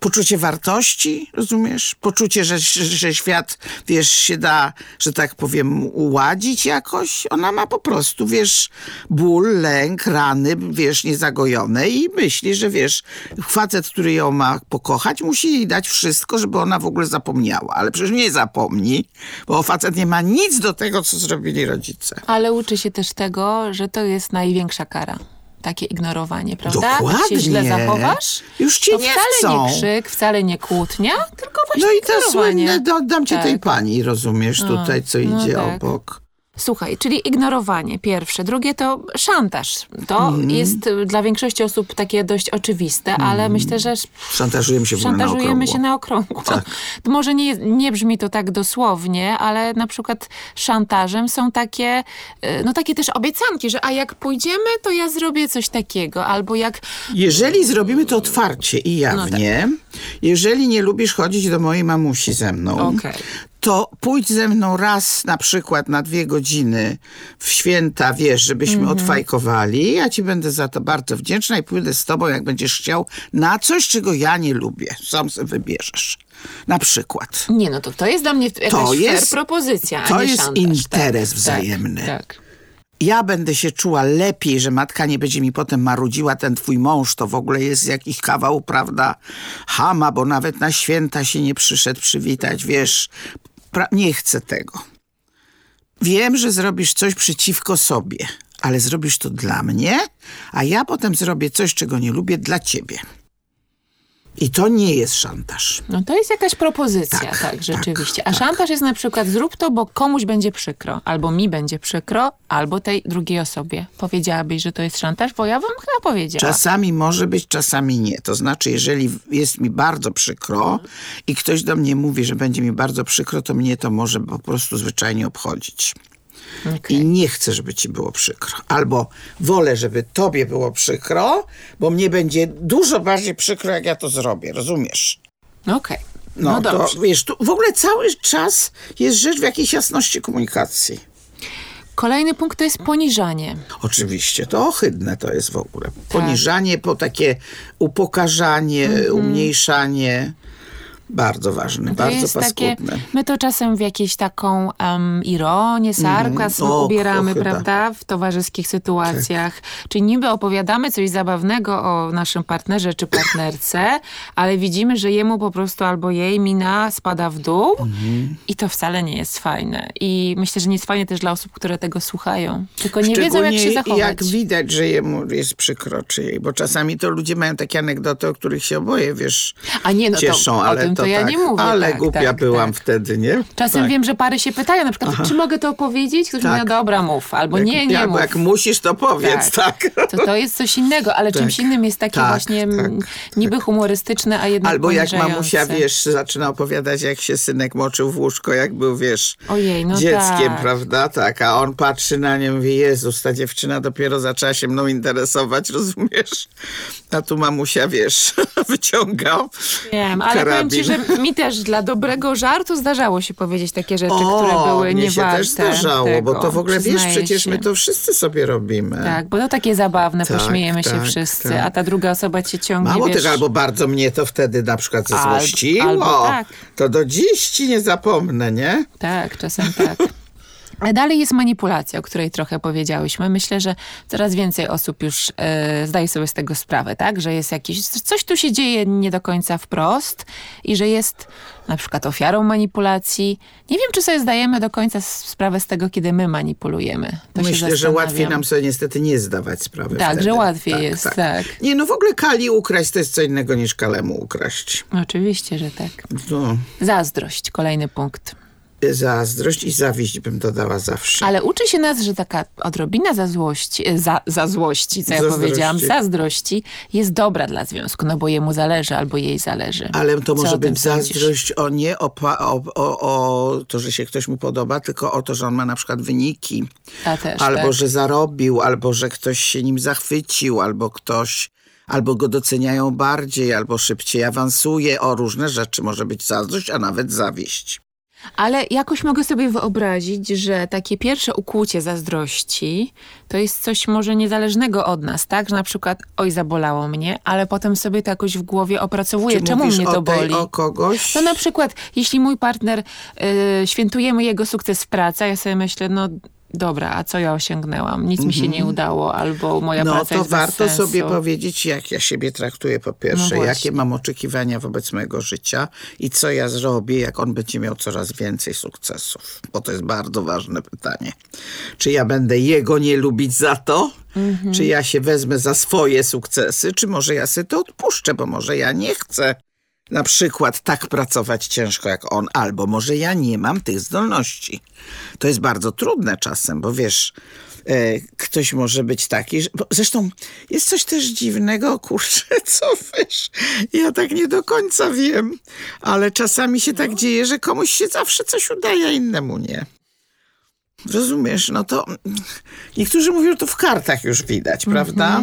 Poczucie wartości, rozumiesz? Poczucie, że, że, że świat, wiesz, się da, że tak powiem, uładzić jakoś. Ona ma po prostu, wiesz, ból, lęk, rany, wiesz, niezagojone i myśli, że, wiesz, facet, który ją ma pokochać, musi jej dać wszystko, żeby ona w ogóle zapomniała. Ale przecież nie zapomni, bo facet nie ma nic do tego, co zrobili rodzice. Ale uczy się też tego, że to jest największa kara. Takie ignorowanie, prawda? Dokładnie. Jak się źle zachowasz, Już cię to nie wcale chcą. nie krzyk, wcale nie kłótnia, tylko właśnie No i te ignorowanie. słynne, do- oddam ci Tak. tej pani, rozumiesz, tutaj, co no idzie tak. obok. Słuchaj, czyli ignorowanie pierwsze. Drugie to szantaż. To Mhm. jest y, dla większości osób takie dość oczywiste, ale myślę, że Szantażujemy się w ogóle szantażujemy się na okrągło. Tak. Może nie, nie brzmi to tak dosłownie, ale na przykład szantażem są takie, y, no takie też obiecanki, że a jak pójdziemy, to ja zrobię coś takiego, albo jak Jeżeli zrobimy to otwarcie i jawnie, tak. jeżeli nie lubisz chodzić do mojej mamusi ze mną, Okej. To pójdź ze mną raz na przykład na dwie godziny w święta, wiesz, żebyśmy Mhm. odfajkowali. Ja ci będę za to bardzo wdzięczna i pójdę z tobą, jak będziesz chciał, na coś, czego ja nie lubię. Sam sobie wybierzesz. Na przykład. Nie, no to to jest dla mnie jakaś To jest- propozycja, a to nie jest szantaż. interes tak, wzajemny. Tak, tak. ja będę się czuła lepiej, że matka nie będzie mi potem marudziła, ten twój mąż to w ogóle jest jakiś kawał, prawda, hama, bo nawet na święta się nie przyszedł przywitać, wiesz, nie chcę tego. Wiem, że zrobisz coś przeciwko sobie, ale zrobisz to dla mnie, a ja potem zrobię coś, czego nie lubię, dla ciebie. I to nie jest szantaż. No to jest jakaś propozycja, tak, Tak, rzeczywiście. tak, A szantaż jest na przykład zrób to, bo komuś będzie przykro. Albo mi będzie przykro, albo tej drugiej osobie. Powiedziałabyś, że to jest szantaż, bo ja bym chyba powiedziała. Czasami może być, czasami nie. To znaczy, jeżeli jest mi bardzo przykro i ktoś do mnie mówi, że będzie mi bardzo przykro, to mnie to może po prostu zwyczajnie obchodzić. Okej. I nie chcę, żeby ci było przykro. Albo wolę, żeby tobie było przykro, bo mnie będzie dużo bardziej przykro, jak ja to zrobię. Rozumiesz? Okej. No, No, dobrze. to wiesz, tu w ogóle cały czas jest rzecz w jakiejś jasności komunikacji. Kolejny punkt to jest poniżanie. Oczywiście, to ohydne to jest w ogóle. Poniżanie, po takie upokarzanie, umniejszanie. Bardzo ważne, To bardzo jest takie, paskudne. my to czasem w jakieś taką um, ironię, sarkazm O, ubieramy, prawda, w towarzyskich sytuacjach. Czyli niby opowiadamy coś zabawnego o naszym partnerze czy partnerce, ale widzimy, że jemu po prostu albo jej mina spada w dół i to wcale nie jest fajne. I myślę, że nie jest fajne też dla osób, które tego słuchają. Tylko nie wiedzą, jak się zachować. jak widać, że jemu jest przykro czy jej, bo czasami to ludzie mają takie anegdoty, o których się oboje, wiesz, A nie, no cieszą, ale to, ja tak. nie mówię. Ale tak, głupia tak, byłam tak. wtedy, nie? Czasem tak. wiem, że pary się pytają na przykład, czy mogę to opowiedzieć? Ktoś Tak. mówi, no dobra, mów. Albo nie, nie Albo mów. jak musisz, to powiedz, tak. To, to jest coś innego, ale czymś innym jest takie tak, właśnie mm, niby humorystyczne, a jednak Albo jak mamusia, wiesz, zaczyna opowiadać, jak się synek moczył w łóżko, jak był, wiesz, Ojej, no dzieckiem, tak. prawda? Tak, a on patrzy na nią i mówi, Jezus, ta dziewczyna dopiero zaczęła się mną interesować, rozumiesz? A tu mamusia, wiesz, wyciąga Wiem, ale powiem ci, karabin. Że mi też dla dobrego żartu zdarzało się powiedzieć takie rzeczy, które O, były mnie się niewarte też zdarzało, tego, bo to w ogóle, wiesz, przecież się. my to wszyscy sobie robimy. Tak, bo to takie zabawne, Tak, pośmiejemy się tak, wszyscy, tak. a ta druga osoba cię ciągnie, Mało wiesz... tego, albo bardzo mnie to wtedy na przykład Albo- zezłościło. albo tak. To do dziś ci nie zapomnę, nie? Tak, czasem tak. Ale dalej jest manipulacja, o której trochę powiedziałyśmy. Myślę, że coraz więcej osób już e, zdaje sobie z tego sprawę, tak? Że jest jakiś, coś tu się dzieje nie do końca wprost i że jest na przykład ofiarą manipulacji. Nie wiem, czy sobie zdajemy do końca sprawę z tego, kiedy my manipulujemy. To Myślę, że łatwiej nam sobie niestety nie zdawać sprawy Tak, wtedy. że łatwiej jest, tak. Nie, no w ogóle kali ukraść to jest co innego niż kalemu ukraść. Oczywiście, że tak. No, Zazdrość, kolejny punkt. Zazdrość i zawiść bym dodała zawsze. Ale uczy się nas, że taka odrobina za złości, e, za, złości, co ja Zazdrości. powiedziałam, zazdrości jest dobra dla związku, no bo jemu zależy albo jej zależy. Ale to może być zazdrość o nie o, o, o, to, że się ktoś mu podoba, tylko o to, że on ma na przykład wyniki. Też, albo tak. że zarobił, albo że ktoś się nim zachwycił, albo ktoś, albo go doceniają bardziej, albo szybciej awansuje. O różne rzeczy może być zazdrość, a nawet zawiść. Ale jakoś mogę sobie wyobrazić, że takie pierwsze ukłucie zazdrości to jest coś może niezależnego od nas, tak? Że na przykład, oj, zabolało mnie, ale potem sobie to jakoś w głowie opracowuję, Czy czemu mnie to o tej, boli. o kogoś? To na przykład, jeśli mój partner, y, świętujemy jego sukces w pracy, ja sobie myślę, no dobra, a co ja osiągnęłam? Nic mi się nie udało, albo moja Mhm. No praca to jest bez warto sensu. sobie powiedzieć, jak ja siebie traktuję po pierwsze, No jakie mam oczekiwania wobec mojego życia i co ja zrobię, jak on będzie miał coraz więcej sukcesów. Bo to jest bardzo ważne pytanie. Czy ja będę jego nie lubić za to? Mhm. Czy ja się wezmę za swoje sukcesy? Czy może ja sobie to odpuszczę, bo może ja nie chcę na przykład tak pracować ciężko jak on, albo może ja nie mam tych zdolności. To jest bardzo trudne czasem, bo wiesz, e, ktoś może być taki, że, zresztą jest coś też dziwnego, kurczę, co wiesz, ja tak nie do końca wiem, ale czasami się tak dzieje, że komuś się zawsze coś udaje, a innemu nie. Rozumiesz, no to niektórzy mówią, że to w kartach już widać, prawda?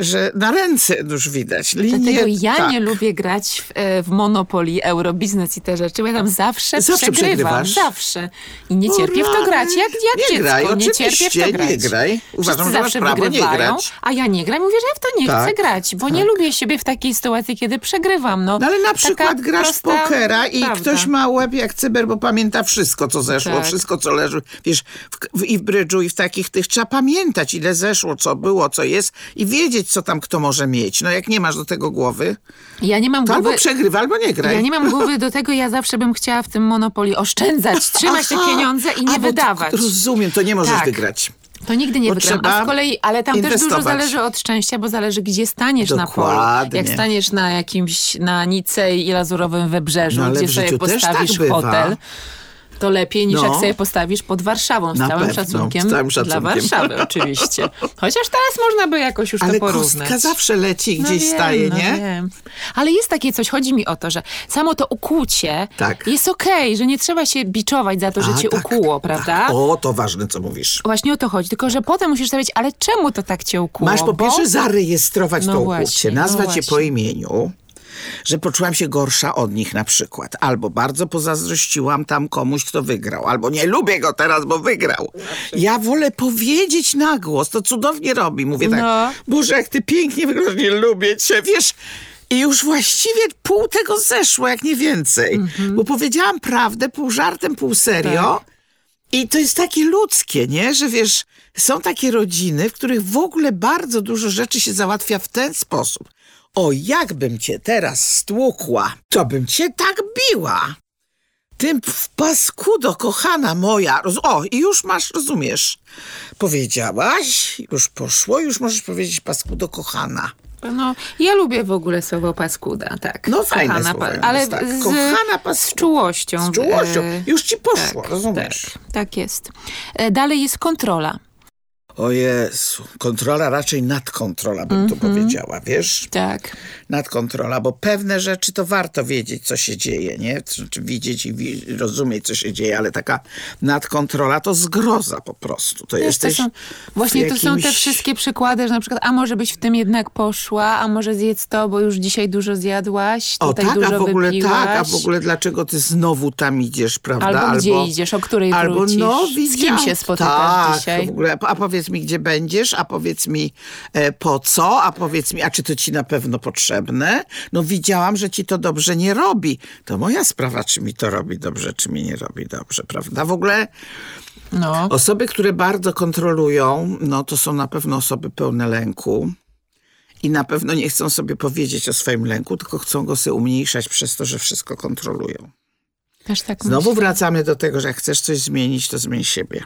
Że na ręce już widać. Linie, Dlatego ja tak. nie lubię grać w, e, w Monopoly, Eurobiznes i te rzeczy, bo ja tam zawsze, Zawsze przegrywam. przegrywasz? Zawsze. I nie cierpię w to grać. Jak, jak Nie dziecko. graj, nie cierpię w to nie grać. graj. Uważam, Wszyscy że masz zawsze prawo nie wygrywają, grać. a ja nie gram. Mówię, że ja w to nie Tak, chcę grać, bo nie lubię siebie w takiej sytuacji, kiedy przegrywam. No, No ale na przykład grasz w pokera i prawda. ktoś ma łeb jak cyber, bo pamięta wszystko, co zeszło, Tak. wszystko, co leży. Wiesz, w, w, i w brydżu, i w takich tych trzeba pamiętać, ile zeszło, co było, co jest i wiedzieć, co tam kto może mieć. No jak nie masz do tego głowy, Ja nie mam to głowy... albo przegrywa, albo nie graj. Ja nie mam głowy do tego, ja zawsze bym chciała w tym Monopoli oszczędzać, trzymać te Aha, pieniądze i nie a, wydawać. Rozumiem, to nie możesz Tak. wygrać. To nigdy nie wygram. A z kolei, ale tam też dużo inwestować. zależy od szczęścia, bo zależy, gdzie staniesz na polu. Dokładnie. Jak staniesz na jakimś, na Nicei i Lazurowym Wybrzeżu, No, gdzie sobie też postawisz tak bywa. To lepiej niż No. jak sobie postawisz pod Warszawą, z Na całym pewno, szacunkiem z całym dla szacunkiem. Warszawy oczywiście. Chociaż teraz można by jakoś już Ale to porównać. kostka zawsze leci, No gdzieś wiem, staje, no nie? Wiem. Ale jest takie coś, chodzi mi o to, że samo to ukłucie Tak. jest okej, że nie trzeba się biczować za to, że A, cię tak, ukłuło, prawda? Tak. O, to ważne, co mówisz. Właśnie o to chodzi, tylko że potem musisz sobie ale czemu to tak cię ukłuło? Masz po Bo- pierwsze zarejestrować No to właśnie, ukłucie, no nazwać je po imieniu, że poczułam się gorsza od nich na przykład, albo bardzo pozazdrościłam tam komuś, kto wygrał, albo nie lubię go teraz, bo wygrał. Ja wolę powiedzieć na głos, to cudownie robi. Mówię tak, No. Boże, jak ty pięknie wygrasz, nie lubię cię, wiesz... I już właściwie pół tego zeszło, jak nie więcej. Mhm. Bo powiedziałam prawdę, pół żartem, pół serio. Tak. I to jest takie ludzkie, nie? Że wiesz, są takie rodziny, w których w ogóle bardzo dużo rzeczy się załatwia w ten sposób. O, jakbym cię teraz stłukła, to bym cię tak biła. Tym w paskudo, kochana moja. Roz- o, i już masz, rozumiesz. Powiedziałaś, już poszło, już możesz powiedzieć paskudo, kochana. No, ja lubię w ogóle słowo paskuda, tak. No fajne Kochana słowo pa- ale tak. z, Kochana z czułością. Z czułością. e, Już ci poszło, tak, rozumiesz. Tak, tak jest. E, Dalej jest kontrola. O Jezu, kontrola raczej nadkontrola bym tu powiedziała, wiesz? Tak. Nadkontrola, bo pewne rzeczy to warto wiedzieć, co się dzieje, nie? Znaczy widzieć i rozumieć, co się dzieje, ale taka nadkontrola to zgroza po prostu. To Wiesz, to jesteś są, właśnie w to są te jakimś- wszystkie przykłady, że na przykład, a może byś w tym jednak poszła, a może zjedz to, bo już dzisiaj dużo zjadłaś, O tutaj tak, dużo a w ogóle wypiłaś. tak, a w ogóle dlaczego ty znowu tam idziesz, prawda? Albo gdzie idziesz, o której albo wrócisz, no, z kim widział- się spotykasz tak, dzisiaj. w ogóle, a powiedz mi, gdzie będziesz, a powiedz mi e, po co, a powiedz mi, a czy to ci na pewno potrzebne? No widziałam, że ci to dobrze nie robi. To moja sprawa, czy mi to robi dobrze, czy mi nie robi dobrze, prawda? W ogóle No, Osoby, które bardzo kontrolują, no to są na pewno osoby pełne lęku. I na pewno nie chcą sobie powiedzieć o swoim lęku, tylko chcą go sobie umniejszać przez to, że wszystko kontrolują. tak Znowu myślę. wracamy do tego, że jak chcesz coś zmienić, to zmień siebie.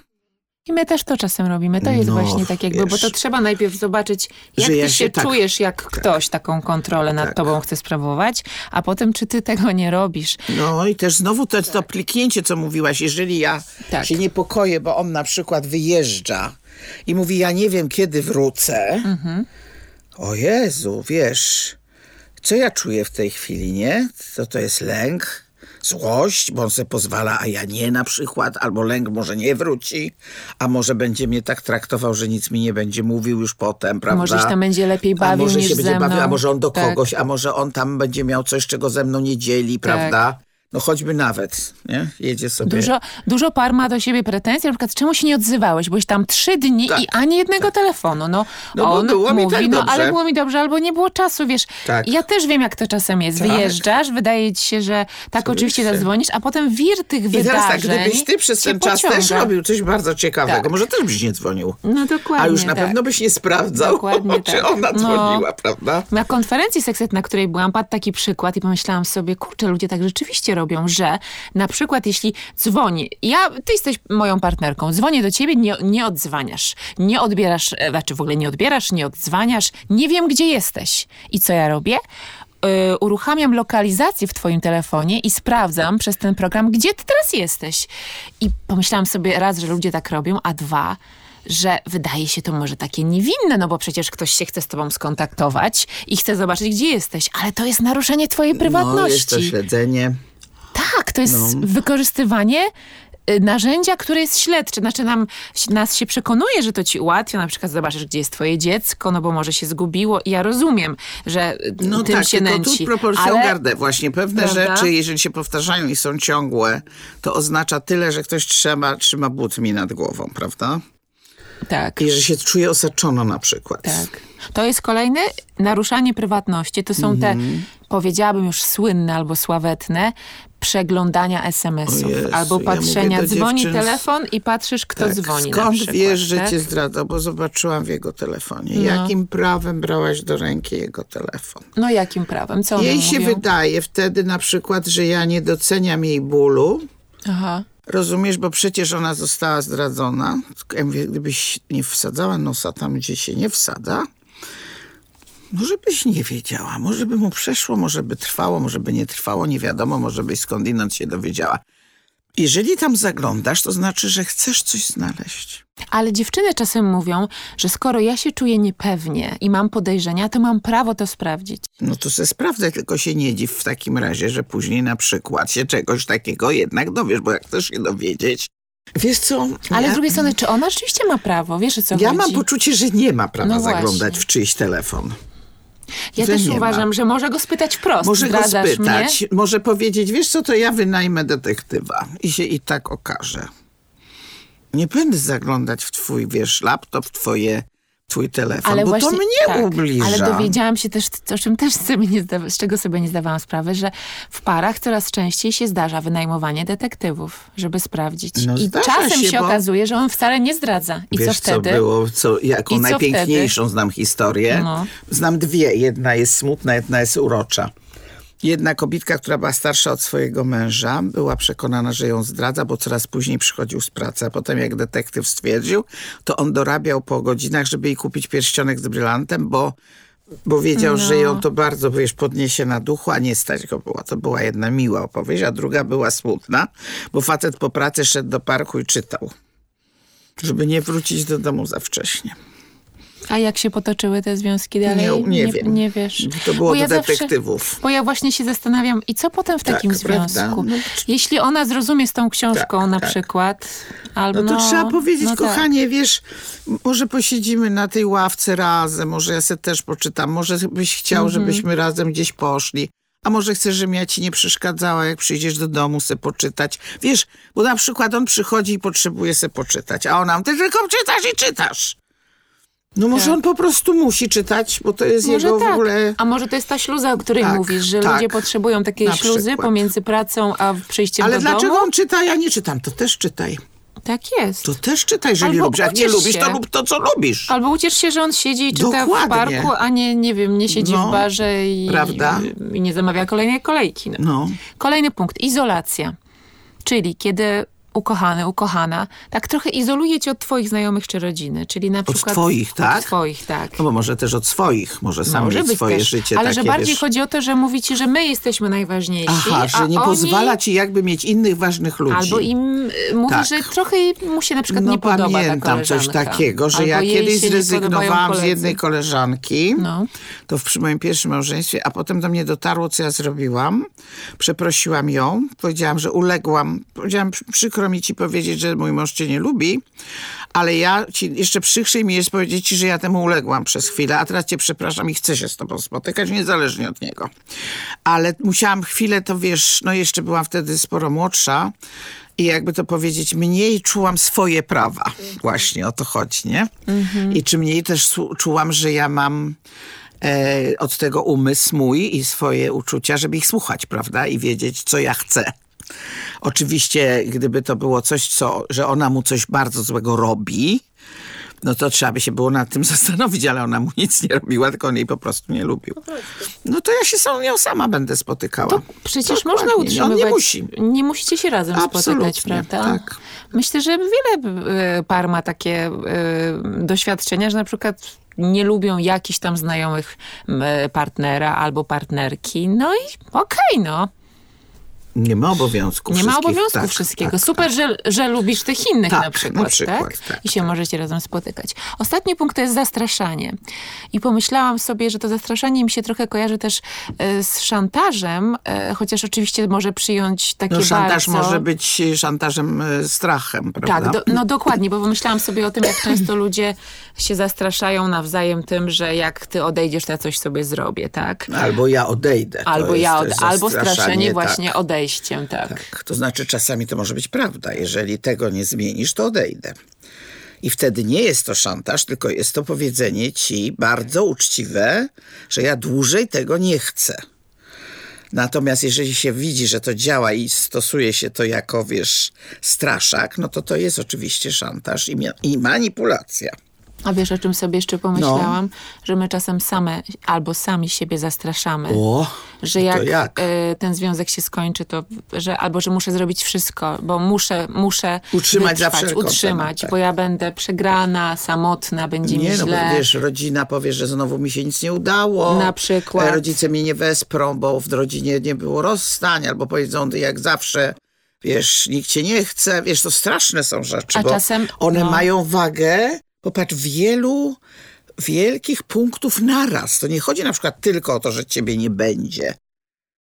I my też to czasem robimy. To jest No, właśnie tak jakby, bo wiesz. to trzeba najpierw zobaczyć, jak ty ja się, się tak- czujesz, jak ktoś taką kontrolę nad Tak. tobą chce sprawować, a potem czy ty tego nie robisz. No i też znowu to, to kliknięcie, co mówiłaś, jeżeli ja Tak. się niepokoję, bo on na przykład wyjeżdża i mówi, ja nie wiem, kiedy wrócę. Mhm. O Jezu, wiesz, co ja czuję w tej chwili, nie? To to jest lęk, złość, bo on sobie pozwala, a ja nie na przykład, albo lęk może nie wróci, a może będzie mnie tak traktował, że nic mi nie będzie mówił już potem, prawda? Może się tam będzie lepiej bawił a może niż się będzie bawił, a może on do Tak. kogoś, a może on tam będzie miał coś, czego ze mną nie dzieli, prawda? No choćby nawet, nie? Jedzie sobie. Dużo, dużo par ma do siebie pretensje, na przykład czemu się nie odzywałeś? Byłeś tam trzy dni Tak, i ani jednego telefonu. No, No on było mi mówi, tak no dobrze. ale było mi dobrze, albo nie było czasu, wiesz. Tak. Ja też wiem, jak to czasem jest. Tak. Wyjeżdżasz, wydaje ci się, że tak oczywiście Oczywiście. zadzwonisz, a potem wir tych I wydarzeń teraz tak, gdybyś ty przez ten czas też pociąga. robił coś bardzo ciekawego, Tak. może też byś nie dzwonił. No dokładnie A już na tak. pewno byś nie sprawdzał, Dokładnie czy tak. ona No. dzwoniła, prawda? Na konferencji Sekset, na której byłam, padł taki przykład i pomyślałam sobie, kurczę, ludzie tak rzeczywiście robią, że na przykład jeśli dzwoni, ja, ty jesteś moją partnerką, dzwonię do ciebie, nie, nie odzwaniasz, nie odbierasz, e, znaczy w ogóle nie odbierasz, nie odzwaniasz, nie wiem, gdzie jesteś. I co ja robię? Yy, uruchamiam lokalizację w twoim telefonie i sprawdzam przez ten program, gdzie ty teraz jesteś. I pomyślałam sobie raz, że ludzie tak robią, a dwa, że wydaje się to może takie niewinne, no bo przecież ktoś się chce z tobą skontaktować i chce zobaczyć, gdzie jesteś, ale to jest naruszenie twojej No, prywatności. jest to śledzenie. Tak, to jest No. wykorzystywanie y, narzędzia, które jest śledcze. Znaczy nam, nas się przekonuje, że to ci ułatwia, na przykład zobaczysz, gdzie jest twoje dziecko, no bo może się zgubiło i ja rozumiem, że y, No tym tak, się nęci. tu proporcją ale gardę. Właśnie pewne Prawda? rzeczy, jeżeli się powtarzają i są ciągłe, to oznacza tyle, że ktoś trzyma, trzyma butmi nad głową, prawda? tak, I że się czuje osaczono na przykład. tak. To jest kolejne naruszanie prywatności. To są te, Mhm. Powiedziałabym już słynne albo sławetne, przeglądania SMS-ów Jezu, albo ja patrzenia. do Dzwoni dziewczyn telefon i patrzysz, kto Tak, dzwoni Skąd przykład, wiesz, że tak? cię zdradzał? Bo zobaczyłam w jego telefonie. No. Jakim prawem brałaś do ręki jego telefon? No jakim prawem? Co Jej się mówią? wydaje wtedy na przykład, że ja nie doceniam jej bólu. Aha. Rozumiesz, bo przecież ona została zdradzona. Tylko Ja mówię, gdybyś nie wsadzała nosa tam, gdzie się nie wsadza, może byś nie wiedziała. Może by mu przeszło, może by trwało, może by nie trwało, nie wiadomo, może byś skądinąd się dowiedziała. Jeżeli tam zaglądasz, to znaczy, że chcesz coś znaleźć. Ale dziewczyny czasem mówią, że skoro ja się czuję niepewnie i mam podejrzenia, to mam prawo to sprawdzić. No to se sprawdzaj, tylko się nie dziw w takim razie, że później na przykład się czegoś takiego jednak dowiesz, bo jak chcesz się dowiedzieć. Wiesz co? Ale ja, z drugiej strony, czy ona rzeczywiście ma prawo? Wiesz o co ja chodzi? mam poczucie, że nie ma prawa No zaglądać w czyjś telefon. Ja też nie ma. uważam, że może go spytać wprost. Może go spytać, mnie? może powiedzieć, wiesz co, to ja wynajmę detektywa i się i tak okaże. Nie będę zaglądać w twój, wiesz, laptop, w twoje, twój telefon, Ale bo właśnie, to mnie tak, ubliża. Ale dowiedziałam się też, o czym też sobie nie zdawa, z czego sobie nie zdawałam sprawy, że w parach coraz częściej się zdarza wynajmowanie detektywów, żeby sprawdzić. No I czasem się, okazuje, że on wcale nie zdradza. I Wiesz, co wtedy? było, co, jaką I co najpiękniejszą znam historię? No. Znam dwie. Jedna jest smutna, jedna jest urocza. Jedna kobitka, która była starsza od swojego męża, była przekonana, że ją zdradza, bo coraz później przychodził z pracy. A potem, jak detektyw stwierdził, to on dorabiał po godzinach, żeby jej kupić pierścionek z brylantem, bo, bo wiedział, że No. ją to bardzo, wiesz, podniesie na duchu, a nie stać go było. To była jedna miła opowieść, a druga była smutna, bo facet po pracy szedł do parku i czytał, żeby nie wrócić do domu za wcześnie. A jak się potoczyły te związki dalej? Nie, nie wiem. Nie wiesz. To było Bo do ja zawsze- detektywów. Bo ja właśnie się zastanawiam, i co potem w Tak, takim związku? No, Jeśli ona zrozumie z tą książką Tak, na tak. przykład, albo No to trzeba powiedzieć, no tak. kochanie, wiesz, może posiedzimy na tej ławce razem, może ja se też poczytam, może byś chciał, Mhm. żebyśmy razem gdzieś poszli. A może chcesz, żebym ja ci nie przeszkadzała, jak przyjdziesz do domu, se poczytać. Wiesz, bo na przykład on przychodzi i potrzebuje se poczytać, a ona, ty tylko czytasz i czytasz. No może Tak. on po prostu musi czytać, bo to jest Może jego tak. w ogóle... A może to jest ta śluza, o której Tak, mówisz, że tak. ludzie potrzebują takiej Na śluzy przykład. pomiędzy pracą a przyjściem Ale do dlaczego domu? on czyta, ja nie czytam? To też czytaj. Tak jest. To też czytaj, jeżeli Albo lubisz. Jak nie lubisz, to się. lub to, co lubisz. Albo uciesz się, że on siedzi i czyta Dokładnie. w parku, a nie, nie wiem, nie siedzi No, w barze i, i nie zamawia kolejnej kolejki. No. No. Kolejny punkt, izolacja. Czyli kiedy ukochany, ukochana, tak trochę izoluje cię od twoich znajomych czy rodziny. Czyli na przykład... twoich, tak? Od twoich, tak. No bo może też od swoich, może sam Może mieć swoje też, życie ale takie, że bardziej wiesz... chodzi o to, że mówi ci, że my jesteśmy najważniejsi, Aha, że nie oni... pozwala ci jakby mieć innych ważnych ludzi. Albo im y, mówi, Tak. że trochę mu się na przykład no nie podoba ta pamiętam coś takiego, że Albo ja kiedyś zrezygnowałam z jednej koleżanki, No. to w moim pierwszym małżeństwie, a potem do mnie dotarło, co ja zrobiłam. Przeprosiłam ją, powiedziałam, że uległam. Powiedziałam, "Przy- przykro mi ci powiedzieć, że mój mąż cię nie lubi, ale ja ci, jeszcze przykrzej mi jest powiedzieć ci, że ja temu uległam przez chwilę, a teraz cię przepraszam i chcę się z tobą spotykać, niezależnie od niego. Ale musiałam chwilę, to wiesz, no jeszcze byłam wtedy sporo młodsza i jakby to powiedzieć, mniej czułam swoje prawa. Właśnie o to chodzi, nie? I czy mniej też czułam, że ja mam e, od tego umysł mój i swoje uczucia, żeby ich słuchać, prawda? I wiedzieć, co ja chcę. Oczywiście, gdyby to było coś, co, że ona mu coś bardzo złego robi, no to trzeba by się było nad tym zastanowić, ale ona mu nic nie robiła, tylko on jej po prostu nie lubił. No to ja się z nią sama będę spotykała. To przecież Dokładnie. można utrzymywać. On nie musi. Nie musicie się razem Absolutnie, spotykać, prawda? tak. Myślę, że wiele y, par ma takie y, doświadczenia, że na przykład nie lubią jakichś tam znajomych y, partnera albo partnerki. No i okej, no. Nie ma obowiązku Nie ma obowiązku Tak, wszystkiego. tak, Super, że, że lubisz tych innych Tak, na przykład, na przykład, tak? tak, I się możecie razem spotykać. Ostatni punkt to jest zastraszanie. I pomyślałam sobie, że to zastraszanie mi się trochę kojarzy też e, z szantażem, e, chociaż oczywiście może przyjąć takie No, szantaż bardzo... może być szantażem e, strachem, prawda? Tak, do, no dokładnie, bo pomyślałam sobie o tym, jak często ludzie się zastraszają nawzajem tym, że jak ty odejdziesz, to ja coś sobie zrobię, tak? Albo ja odejdę. Albo ja, od, albo straszenie tak. właśnie tak. Tak, to znaczy czasami to może być prawda. Jeżeli tego nie zmienisz, to odejdę. I wtedy nie jest to szantaż, tylko jest to powiedzenie ci bardzo uczciwe, że ja dłużej tego nie chcę. Natomiast jeżeli się widzi, że to działa i stosuje się to jako, wiesz, straszak, no to to jest oczywiście szantaż i, i manipulacja. A wiesz, o czym sobie jeszcze pomyślałam? Że my czasem same albo sami siebie zastraszamy. O, że jak, jak? e, ten związek się skończy, to że albo że muszę zrobić wszystko, bo muszę, muszę Utrzymać za wytrwać, wszelką utrzymać, tak. bo ja będę przegrana, samotna, będzie mi Nie, no źle. bo wiesz, rodzina powie, że znowu mi się nic nie udało. Na przykład. E, Rodzice mnie nie wesprą, bo w rodzinie nie było rozstań, albo powiedzą, jak zawsze, wiesz, nikt cię nie chce. Wiesz, to straszne są rzeczy, A bo czasem, one no. mają wagę, popatrz, wielu wielkich punktów naraz. To nie chodzi na przykład tylko o to, że ciebie nie będzie.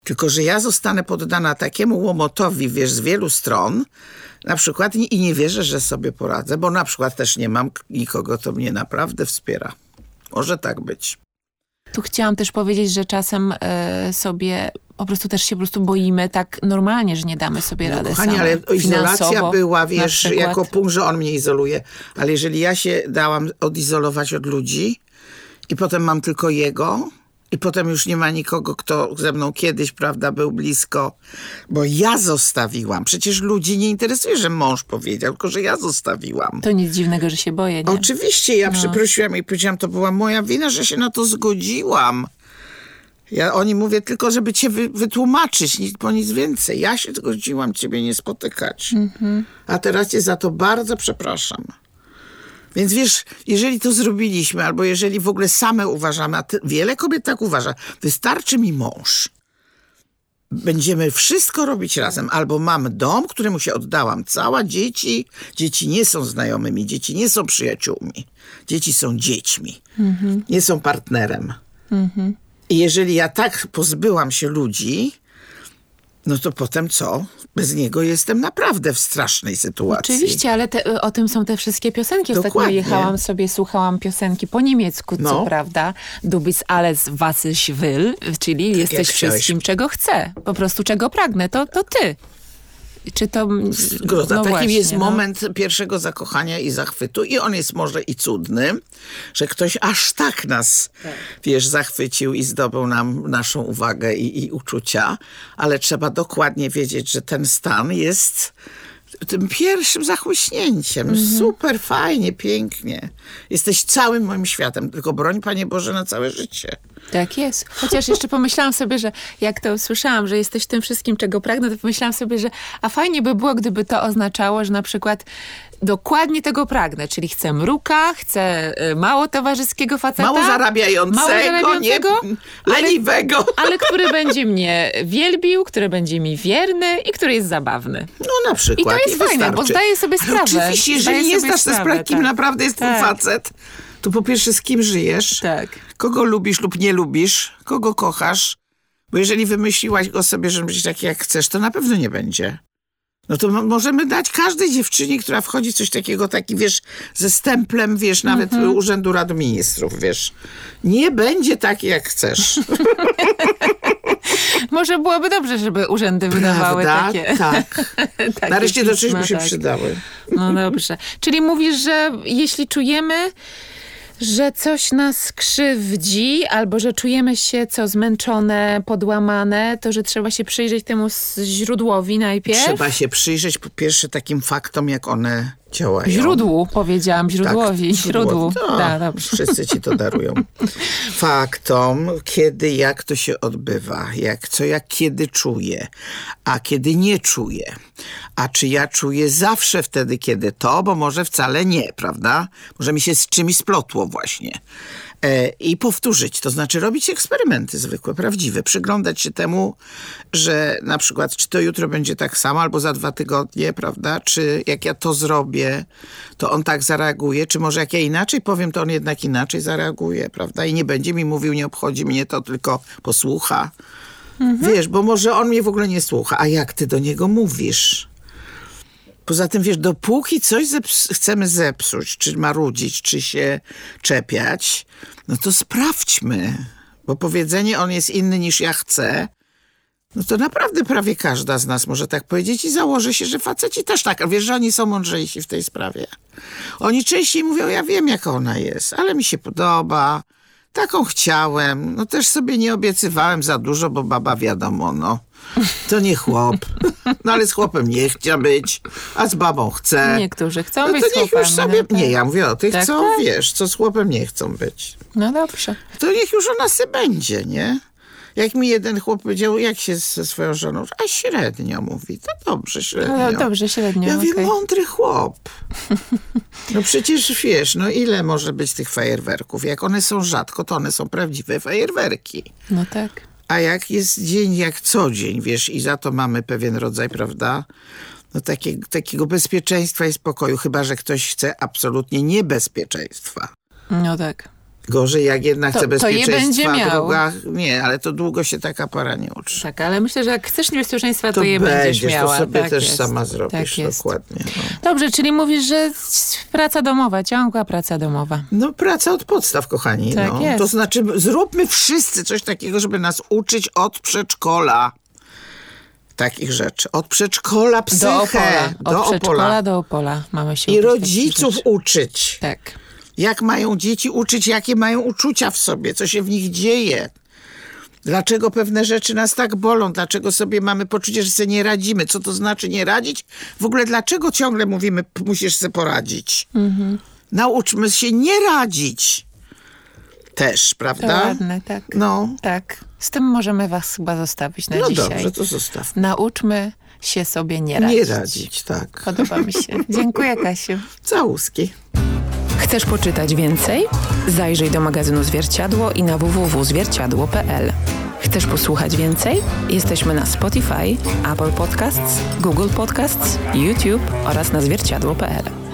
Tylko, że ja zostanę poddana takiemu łomotowi, wiesz, z wielu stron, na przykład i nie wierzę, że sobie poradzę, bo na przykład też nie mam nikogo, kto mnie naprawdę wspiera. Może tak być. Tu chciałam też powiedzieć, że czasem e, sobie po prostu też się po prostu boimy tak normalnie, że nie damy sobie No, rady kochani, same. ale izolacja była, wiesz, jako punkt, że on mnie izoluje. Ale jeżeli ja się dałam odizolować od ludzi i potem mam tylko jego i potem już nie ma nikogo, kto ze mną kiedyś, prawda, był blisko, bo ja zostawiłam. Przecież ludzi nie interesuje, że mąż powiedział, tylko że ja zostawiłam. To nic dziwnego, że się boję, nie? Oczywiście, ja przeprosiłam i powiedziałam, to była moja wina, że się na to zgodziłam. Ja oni mówię tylko, żeby cię wy, wytłumaczyć, nic, po nic więcej. Ja się zgodziłam ciebie nie spotykać. A teraz cię za to bardzo przepraszam. Więc wiesz, jeżeli to zrobiliśmy, albo jeżeli w ogóle same uważamy, a ty, wiele kobiet tak uważa, wystarczy mi mąż. Będziemy wszystko robić razem. Albo mam dom, któremu się oddałam cała, dzieci. Dzieci nie są znajomymi, dzieci nie są przyjaciółmi. Dzieci są dziećmi, nie są partnerem. I jeżeli ja tak pozbyłam się ludzi, no to potem co? Bez niego jestem naprawdę w strasznej sytuacji. Oczywiście, ale te, o tym są te wszystkie piosenki. Ostatnio Dokładnie. jechałam sobie, słuchałam piosenki po niemiecku, co No. prawda. Du bist alles, was ich will, czyli jesteś jak chciałeś. wszystkim, czego chcę. Po prostu czego pragnę, to, to ty. Czy to... Zgoda. no Taki właśnie, jest no. moment pierwszego zakochania i zachwytu i on jest może i cudny, że ktoś aż tak nas, wiesz, zachwycił i zdobył nam naszą uwagę i, i uczucia, ale trzeba dokładnie wiedzieć, że ten stan jest tym pierwszym zachłyśnięciem. Super, fajnie, pięknie. Jesteś całym moim światem, tylko broń, Panie Boże, na całe życie. Tak jest. Chociaż jeszcze pomyślałam sobie, że jak to usłyszałam, że jesteś tym wszystkim, czego pragnę, to pomyślałam sobie, że a fajnie by było, gdyby to oznaczało, że na przykład dokładnie tego pragnę, czyli chcę mruka, chcę y, mało towarzyskiego faceta. Mało zarabiającego, mało zarabiającego, nie leniwego. ale który będzie mnie wielbił, który będzie mi wierny i który jest zabawny. No na przykład. I to jest fajne, bo wystarczy. zdaję sobie Ale sprawę. Oczywiście, Zdaję jeżeli nie zdasz sobie sprawę, sprawy, kim tak. naprawdę jest Tak. facet, to po pierwsze z kim żyjesz, Tak. kogo lubisz lub nie lubisz, kogo kochasz. Bo jeżeli wymyśliłaś go sobie, że być taki jak chcesz, to na pewno nie będzie. No to mo- możemy dać każdej dziewczynie, która wchodzi coś takiego, taki wiesz, ze stemplem, wiesz, nawet Mhm. Urzędu Rady Ministrów, wiesz. Nie będzie taki jak chcesz. Może byłoby dobrze, żeby urzędy wydawały Prawda? takie. Tak. takie Nareszcie do czegoś by się tak. przydały. No dobrze. Czyli mówisz, że jeśli czujemy, że coś nas krzywdzi, albo że czujemy się co zmęczone, podłamane, to że trzeba się przyjrzeć temu źródłowi najpierw? Trzeba się przyjrzeć po pierwsze takim faktom, jak one działają. Źródłu, powiedziałam, źródłowi. Tak, źródłu. No, Tak, dobrze. wszyscy ci to darują. Faktom, kiedy, jak to się odbywa, jak, co, jak, kiedy czuję, a kiedy nie czuję. A czy ja czuję zawsze wtedy, kiedy to, bo może wcale nie, prawda? Może mi się z czymś splotło właśnie. E, I powtórzyć, to znaczy robić eksperymenty zwykłe, prawdziwe, przyglądać się temu, że na przykład czy to jutro będzie tak samo, albo za dwa tygodnie, prawda? Czy jak ja to zrobię, to on tak zareaguje, czy może jak ja inaczej powiem, to on jednak inaczej zareaguje, prawda? I nie będzie mi mówił, nie obchodzi mnie to, tylko posłucha. Wiesz, bo może on mnie w ogóle nie słucha, a jak ty do niego mówisz? Poza tym, wiesz, dopóki coś zeps- chcemy zepsuć, czy marudzić, czy się czepiać, no to sprawdźmy. Bo powiedzenie on jest inny niż ja chcę, no to naprawdę prawie każda z nas może tak powiedzieć i założę się, że faceci też tak. Wiesz, że oni są mądrzejsi w tej sprawie. Oni częściej mówią, ja wiem jaka ona jest, ale mi się podoba, taką chciałem. No też sobie nie obiecywałem za dużo, bo baba wiadomo, no. To nie chłop. No ale z chłopem nie chcia być, a z babą chce. Niektórzy chcą No być to niech już sobie... no, Nie, tak. ja mówię o tych, Tak, co, tak. wiesz, co z chłopem nie chcą być. No dobrze. To niech już ona se będzie, nie? Jak mi jeden chłop powiedział, jak się ze swoją żoną, a średnio mówi, to dobrze, średnio. No, dobrze, średnio. Ja mówię, okej. mądry chłop. No przecież wiesz, no ile może być tych fajerwerków? Jak one są rzadko, to one są prawdziwe fajerwerki. No tak. A jak jest dzień jak co dzień, wiesz, i za to mamy pewien rodzaj, prawda, no takie, takiego bezpieczeństwa i spokoju, chyba że ktoś chce absolutnie niebezpieczeństwa. No tak. Gorzej jak jednak To- je bezpieczeństwa, miał. druga, nie, ale to długo się taka para nie uczy. Tak, ale myślę, że jak chcesz niebezpieczeństwa, to, To je będziesz będziesz, miała. to sobie tak też jest. sama zrobisz, Tak dokładnie. No. Dobrze, czyli mówisz, że praca domowa, ciągła praca domowa. No praca od podstaw, kochani. Tak no. jest. To znaczy zróbmy wszyscy coś takiego, żeby nas uczyć od przedszkola. Takich rzeczy. Od przedszkola psychę. Do Opola. Od do przedszkola Opola. do Opola mamy się I rodziców uczyć. Tak. Jak mają dzieci uczyć, jakie mają uczucia w sobie, co się w nich dzieje. Dlaczego pewne rzeczy nas tak bolą? Dlaczego sobie mamy poczucie, że sobie nie radzimy? Co to znaczy nie radzić? W ogóle dlaczego ciągle mówimy, "P- musisz sobie poradzić? Mhm. Nauczmy się nie radzić. Też, To prawda? ładne, tak. No, Tak. Z tym możemy was chyba zostawić na no dzisiaj. dobrze, to zostaw. Nauczmy się sobie nie radzić. Nie radzić, tak. Podoba mi się. Dziękuję, Kasiu. Całuski. Chcesz poczytać więcej? Zajrzyj do magazynu Zwierciadło i na www.zwierciadło.pl. Chcesz posłuchać więcej? Jesteśmy na Spotify, Apple Podcasts, Google Podcasts, YouTube oraz na zwierciadło.pl.